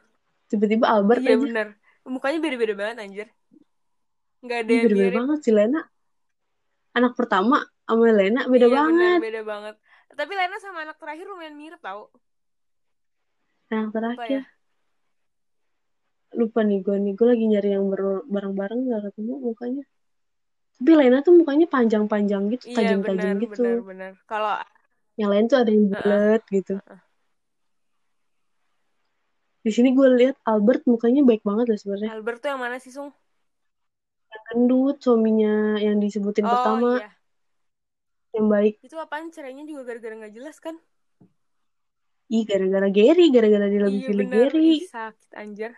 tiba-tiba Albert Iya aja bener. Mukanya beda-beda banget anjir. Nggak ada yang beda-beda mirip. banget si Lena anak pertama sama Lena beda iya, banget Bener, beda banget. Tapi Lena sama anak terakhir lumayan mirip tau. anak Apa terakhir ya? lupa nih gue nih gue lagi nyari yang ber- bareng-bareng nggak ketemu mukanya tapi Lena tuh mukanya panjang-panjang gitu Iya tajam-tajam bener, gitu bener. Kalau yang lain tuh ada yang bulat gitu di sini gue lihat Albert mukanya baik banget loh sebenarnya Albert tuh yang mana sih, Sung? yang gendut suaminya yang disebutin Oh pertama iya. yang baik Itu apaan cerainya juga gara-gara nggak jelas kan? ih gara-gara Gary gara-gara dia lebih iya pilih bener. Gary Ih, sakit anjir.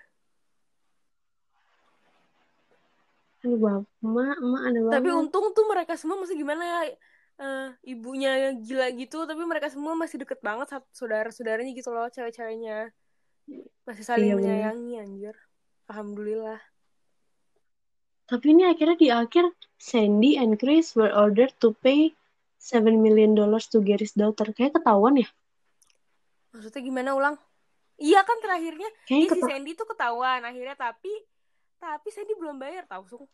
aduh bapak emak emak ada Tapi banget untung tuh mereka semua masih gimana ya? Eh, ibunya gila gitu, tapi mereka semua masih deket banget saudara-saudaranya gitu loh, cewek-ceweknya. Masih saling Iya, bener. menyayangi anjir. Alhamdulillah. Tapi ini akhirnya di akhir Sandy and Chris were ordered to pay 7 million dollars to Gary's daughter. Kayak ketahuan ya? Maksudnya gimana ulang? Iya kan terakhirnya Iya si Sandy tuh ketahuan akhirnya tapi tapi Sandy belum bayar tau Sung.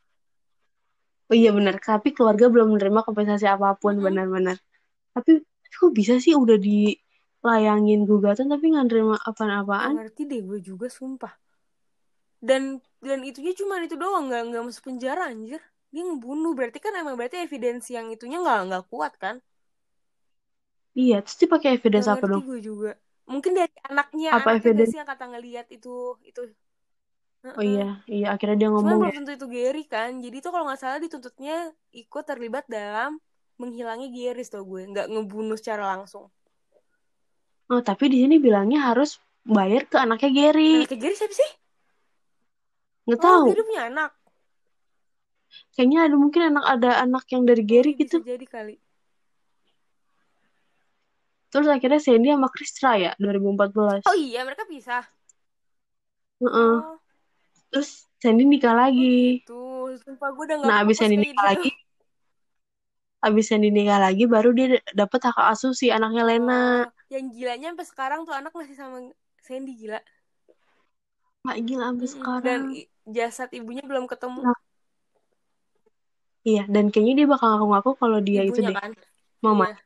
Oh iya benar, tapi keluarga belum menerima kompensasi apa pun Mm-mm. benar-benar. Tapi, tapi kok bisa sih udah dilayangin gugatan tapi nggak nerima Gak apaan-apaan? ngerti deh gue juga sumpah. Dan dan itunya cuma itu doang nggak nggak masuk penjara anjir. Dia ngebunuh berarti kan emang berarti evidensi yang itunya nggak nggak kuat kan? Iya, terus dia pakai evidence apa dong? gue juga. Mungkin dari anaknya Apa gak evidence? yang kata ngelihat itu itu. Oh iya, iya akhirnya dia Cuman ngomong belum ya. tentu itu Gary kan. Jadi itu kalau nggak salah dituntutnya ikut terlibat dalam menghilangi Gary tau gue, nggak ngebunuh secara langsung. Oh, tapi di sini bilangnya harus bayar ke anaknya Gary. Anaknya Gary siapa sih? Nggak Oh, tahu. Gary punya anak. Kayaknya ada mungkin anak ada anak yang dari Gary Oh, gitu. Bisa jadi kali. Terus akhirnya Sandy sama Chris ya 2014. Oh iya, mereka pisah. Heeh. Oh, Terus Sandy nikah lagi. tuh. Sumpah gue udah nggak Nah, abis Sandy nikah gitu. lagi, abis Sandy nikah lagi, baru dia dapet hak asuh si anaknya Lena. Oh, yang gilanya sampai sekarang tuh anak masih sama Sandy gila. Mak gila sampai Mm-mm. sekarang. Dan jasad ibunya belum ketemu. Nah, iya, dan kayaknya dia bakal ngaku-ngaku kalau dia itu ibunya deh, kan. mama. Iya.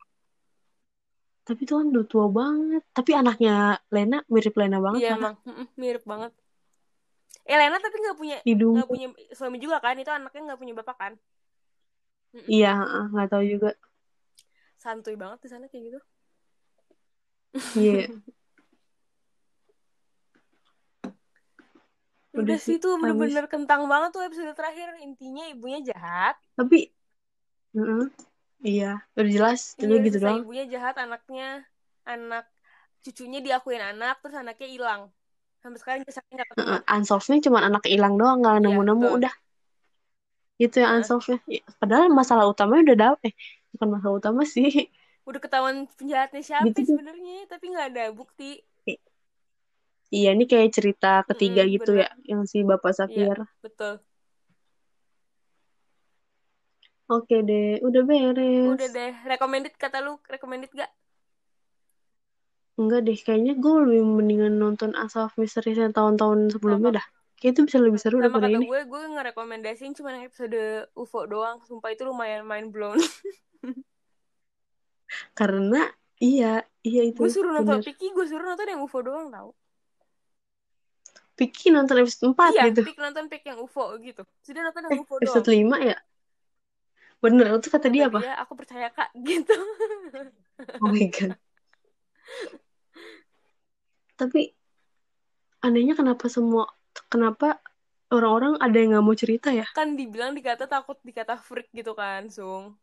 Tapi tuh kan udah tua banget. Tapi anaknya Lena mirip Lena banget Iya kan? emang mirip banget. Eh Lena tapi nggak punya Hidung. nggak punya suami juga kan? Itu anaknya nggak punya bapak kan? Mm-mm. Iya, nggak tahu juga. Santuy banget di sana kayak gitu. Iya, [LAUGHS] Udah udah sih tuh bener-bener kentang banget tuh episode terakhir. Intinya ibunya jahat. Tapi, heeh, iya, udah jelas. Iya udah gitu doang. ibunya jahat, anaknya anak cucunya diakuin anak, terus anaknya hilang. Sampai sekarang jasadnya nggak ketemu. Unsolved-nya cuma anak hilang doang, nggak Iya nemu-nemu. betul. Udah, itu yang unsolved-nya. Ya, Padahal masalah utamanya udah dapet. Eh, bukan masalah utama sih. [LAUGHS] Udah ketahuan penjahatnya siapa Gitu sebenarnya, tapi nggak ada bukti. Iya, ini kayak cerita ketiga Mm-mm, gitu bener. ya, yang si Bapak Iya Safir. betul. Oke deh, udah Udah beres. deh. Recommended kata lu, recommended gak? Enggak deh, kayaknya gue lebih mendingan nonton Unsolved Mysteries yang tahun-tahun Sama sebelumnya dah. Kayak itu bisa lebih seru sama daripada kata ini. gue, gue ngerekomendasiin cuma episode UFO doang. Sumpah itu lumayan mind blown. [LAUGHS] Karena, iya, iya gue itu, suruh nonton bener. Piki, gue suruh nonton yang UFO doang tau. Piki nonton episode 4 iya gitu. Pik nonton Pik yang UFO gitu sudah nonton yang Eh, UFO episode doang 5 ya? Bener, itu kata, kata dia dia apa? aku percaya kak [LAUGHS] gitu Oh my god. Tapi anehnya kenapa semua kenapa orang-orang ada yang nggak mau cerita ya? kan dibilang dikata takut dikata freak gitu kan Sung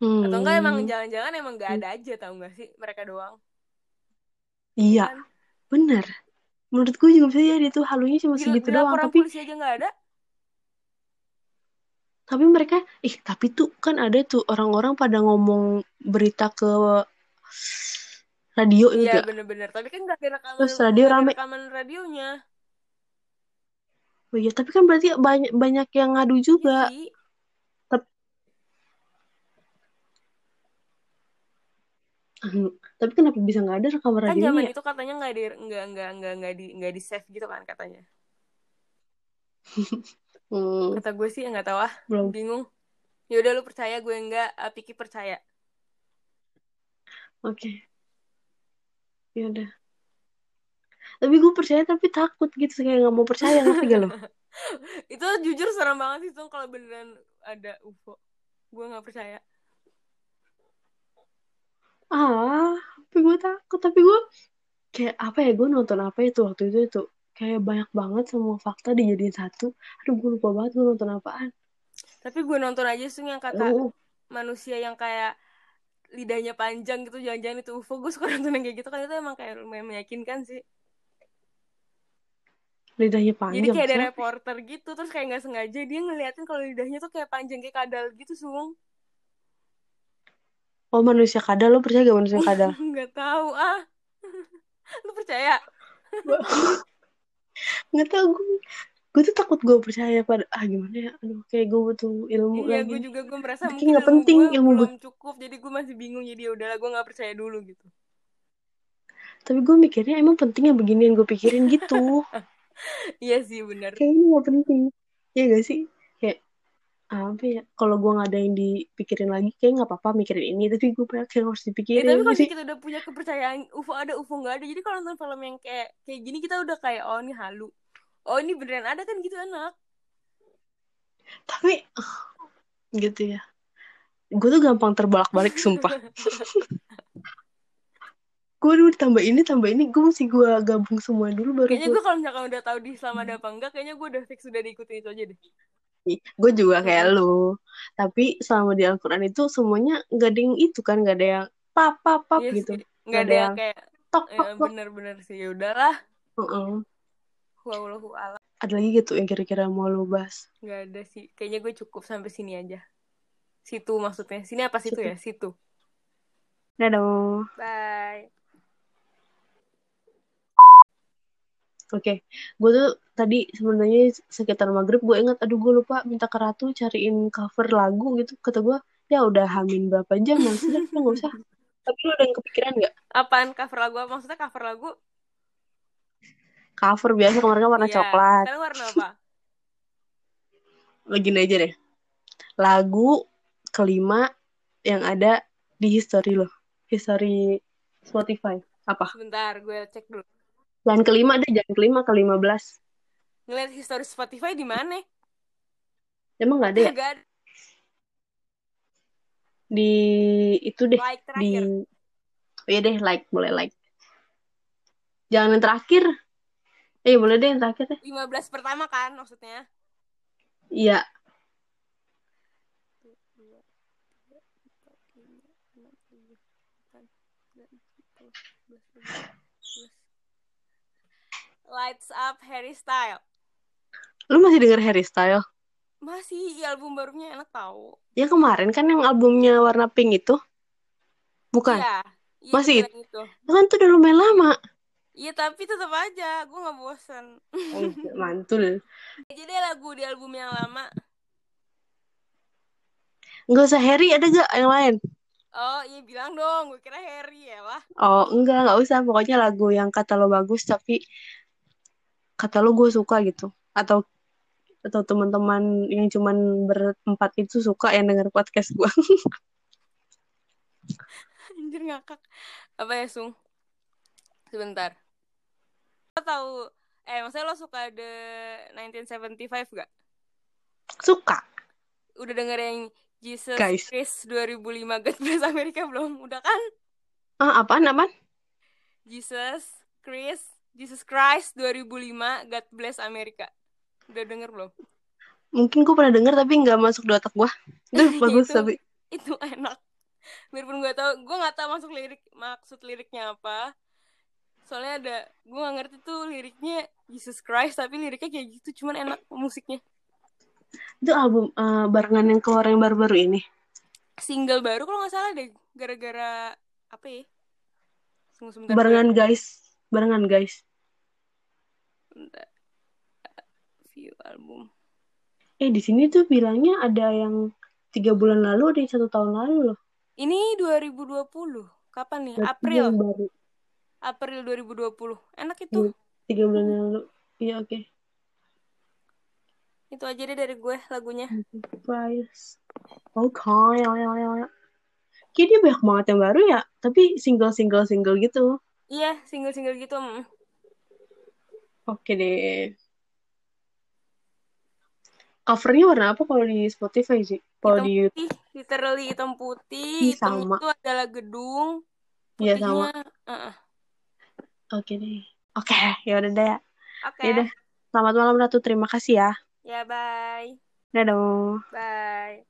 Hmm. atau enggak emang jangan-jangan emang nggak ada aja tau gak sih mereka doang Iya, kan bener. Menurut gue juga bisa jadi tuh halunya cuma di, segitu doang. Tapi polisi aja nggak ada tapi mereka, ih tapi tuh kan ada tuh orang-orang pada ngomong berita ke radio iya juga. bener-bener tapi kan nggak ada rekaman Terus radio nggak rame. rekaman radionya Oh iya, tapi kan berarti banyak banyak yang ngadu iya juga. sih Tapi, tapi kenapa bisa nggak ada rekaman kan radionya zaman ya? itu katanya nggak di nggak nggak nggak nggak di nggak di save gitu kan katanya [LAUGHS] Hmm, kata gue sih nggak tahu ah belum. bingung ya udah lu percaya gue enggak uh, Piki percaya Oke, ya udah. Tapi gue percaya tapi takut gitu kayak nggak mau percaya ngerti gak lo? [LAUGHS] itu jujur serem banget sih tuh kalau beneran ada UFO gue nggak percaya Ah, tapi gue takut. Tapi gue kayak apa ya? Gue nonton apa itu waktu itu itu kayak banyak banget semua fakta dijadiin satu. Aduh, gue lupa banget gue nonton apaan. tapi gue nonton aja sih yang kata Oh, manusia yang kayak lidahnya panjang gitu jangan-jangan itu UFO gue suka nonton yang kayak gitu kan itu emang kayak lumayan meyakinkan sih lidahnya jadi panjang. kayak ada reporter gitu terus kayak nggak sengaja dia ngeliatin kalau lidahnya tuh kayak panjang kayak kadal gitu sung Oh, manusia kadal. Lo percaya gak manusia kadal? [LAUGHS] nggak tahu ah [LAUGHS] lu percaya Nggak tahu gue. Gue tuh takut gue percaya pada ah gimana ya? Aduh, kayak gue butuh ilmu iya lagi. gue juga gue merasa Tapi mungkin nggak penting gue ilmu belum cukup jadi gue masih bingung jadi ya udahlah gue nggak percaya dulu gitu Tapi gue mikirnya emang penting yang begini yang gue pikirin gitu. [LAUGHS] iya sih bener kayak ini gak penting. Iya gak sih? Kayak apa ya? Kalau gue nggak ada yang dipikirin lagi, kayak nggak apa-apa mikirin ini. Tapi gue kayak harus Ya dipikirin tapi kalau kita udah punya kepercayaan UFO ada UFO nggak ada jadi kalau nonton film yang kayak kayak gini kita udah kayak oh ini halu oh ini beneran ada kan gitu enak Tapi gitu ya. Gue tuh gampang terbolak-balik sumpah. [LAUGHS] gue dulu tambah ini tambah ini gue mesti gue gabung semua dulu baru kayaknya gue kalau misalkan udah tahu di Islam ada apa enggak kayaknya gue udah fix udah diikutin itu aja deh gue juga kayak Mm-mm. lu tapi selama di Al-Quran itu semuanya nggak ada yang itu kan nggak ada yang pap pap pap iya gitu sih nggak ada yang kayak tok ya, tok tok bener-bener sih ya udahlah Heeh. Wallahu a'lam ada lagi gitu yang kira-kira mau lu bahas? Nggak ada sih. Kayaknya gue cukup sampai sini aja. Situ maksudnya. Sini apa situ Situ. ya? Situ. Dadah. Bye. Oke, gue tuh tadi sebenarnya sekitar maghrib gue ingat, aduh gue lupa minta ke Ratu cariin cover lagu gitu. Kata gue, ya udah hamin berapa jam, males udah kita nggak usah. Tapi lu ada yang kepikiran nggak? apaan cover lagu? Maksudnya cover lagu Cover biasa kemarin warna Iya. coklat. sekarang warna apa Lagi aja deh. Lagu kelima yang ada di history lo, history Spotify. Apa? sebentar gue cek dulu Jangan kelima deh, jangan kelima, ke lima belas. ngeliat history Spotify di mana Emang nggak ada ya? Nggak ada Di itu deh, like di terakhir Oh iya deh like boleh like jangan yang terakhir eh boleh deh yang terakhir deh. 15 pertama kan maksudnya? Iya. Lights Up Harry Style lu masih denger Harry Style masih iya, album barunya enak tau. Ya kemarin kan yang albumnya warna pink itu? Bukan? Iya. Iya Masih? itu. Kan tuh udah lumayan lama iya tapi tetap aja gue nggak bosan [LAUGHS] oh, mantul. Jadi lagu di album yang lama? Nggak usah Harry ada gak yang lain? Oh iya bilang dong gue kira Harry ya lah oh enggak nggak usah pokoknya lagu yang kata lo bagus tapi kata lo gue suka gitu. Atau atau teman-teman yang cuman berempat itu suka yang denger podcast gue [LAUGHS] anjir ngakak. Apa ya sung? Sebentar tahu eh maksudnya lo suka The 1975 gak? Suka. Udah denger yang Jesus Guys. Christ 2005 God Bless America belum? Udah kan? Ah, apaan, apaan? Jesus Christ Jesus Christ 2005 God Bless America. Udah denger belum? Mungkin gue pernah denger tapi nggak masuk di otak gue. [LAUGHS] Itu bagus Itu- tapi. Itu enak. Biarpun gue tau, gue nggak tahu masuk lirik maksud liriknya apa. Soalnya ada, gue nggak ngerti tuh liriknya Jesus Christ, tapi liriknya kayak gitu, cuman enak musiknya. Itu album eh, barengan yang keluar yang baru-baru ini. Single baru kalau nggak salah deh, gara-gara apa ya? Tunggu sebentar. Barengan guys. Barengan guys. Bentar. View album. Eh di sini tuh bilangnya ada yang tiga bulan lalu, ada yang satu tahun lalu loh. Ini 2020. Kapan nih? Berarti April. Baru. April 2020. Enak itu. Tiga bulan yang lalu. Iya oke. Itu aja deh dari gue lagunya. Price. Oke. ya, ya, ya, ya. Kayaknya dia banyak banget yang baru ya. Tapi single-single-single gitu. Iya, single-single gitu. mm. Oke deh. Covernya warna apa kalau di Spotify sih? Kalau di YouTube? putih, literally hitam putih. Ih, Hitam sama. itu adalah gedung. Iya sama. uh-uh. Oke deh. Oke, ya udah deh. Oke. Ya udah. Selamat malam Ratu. Terima kasih ya. Ya, bye. Dadah. Bye.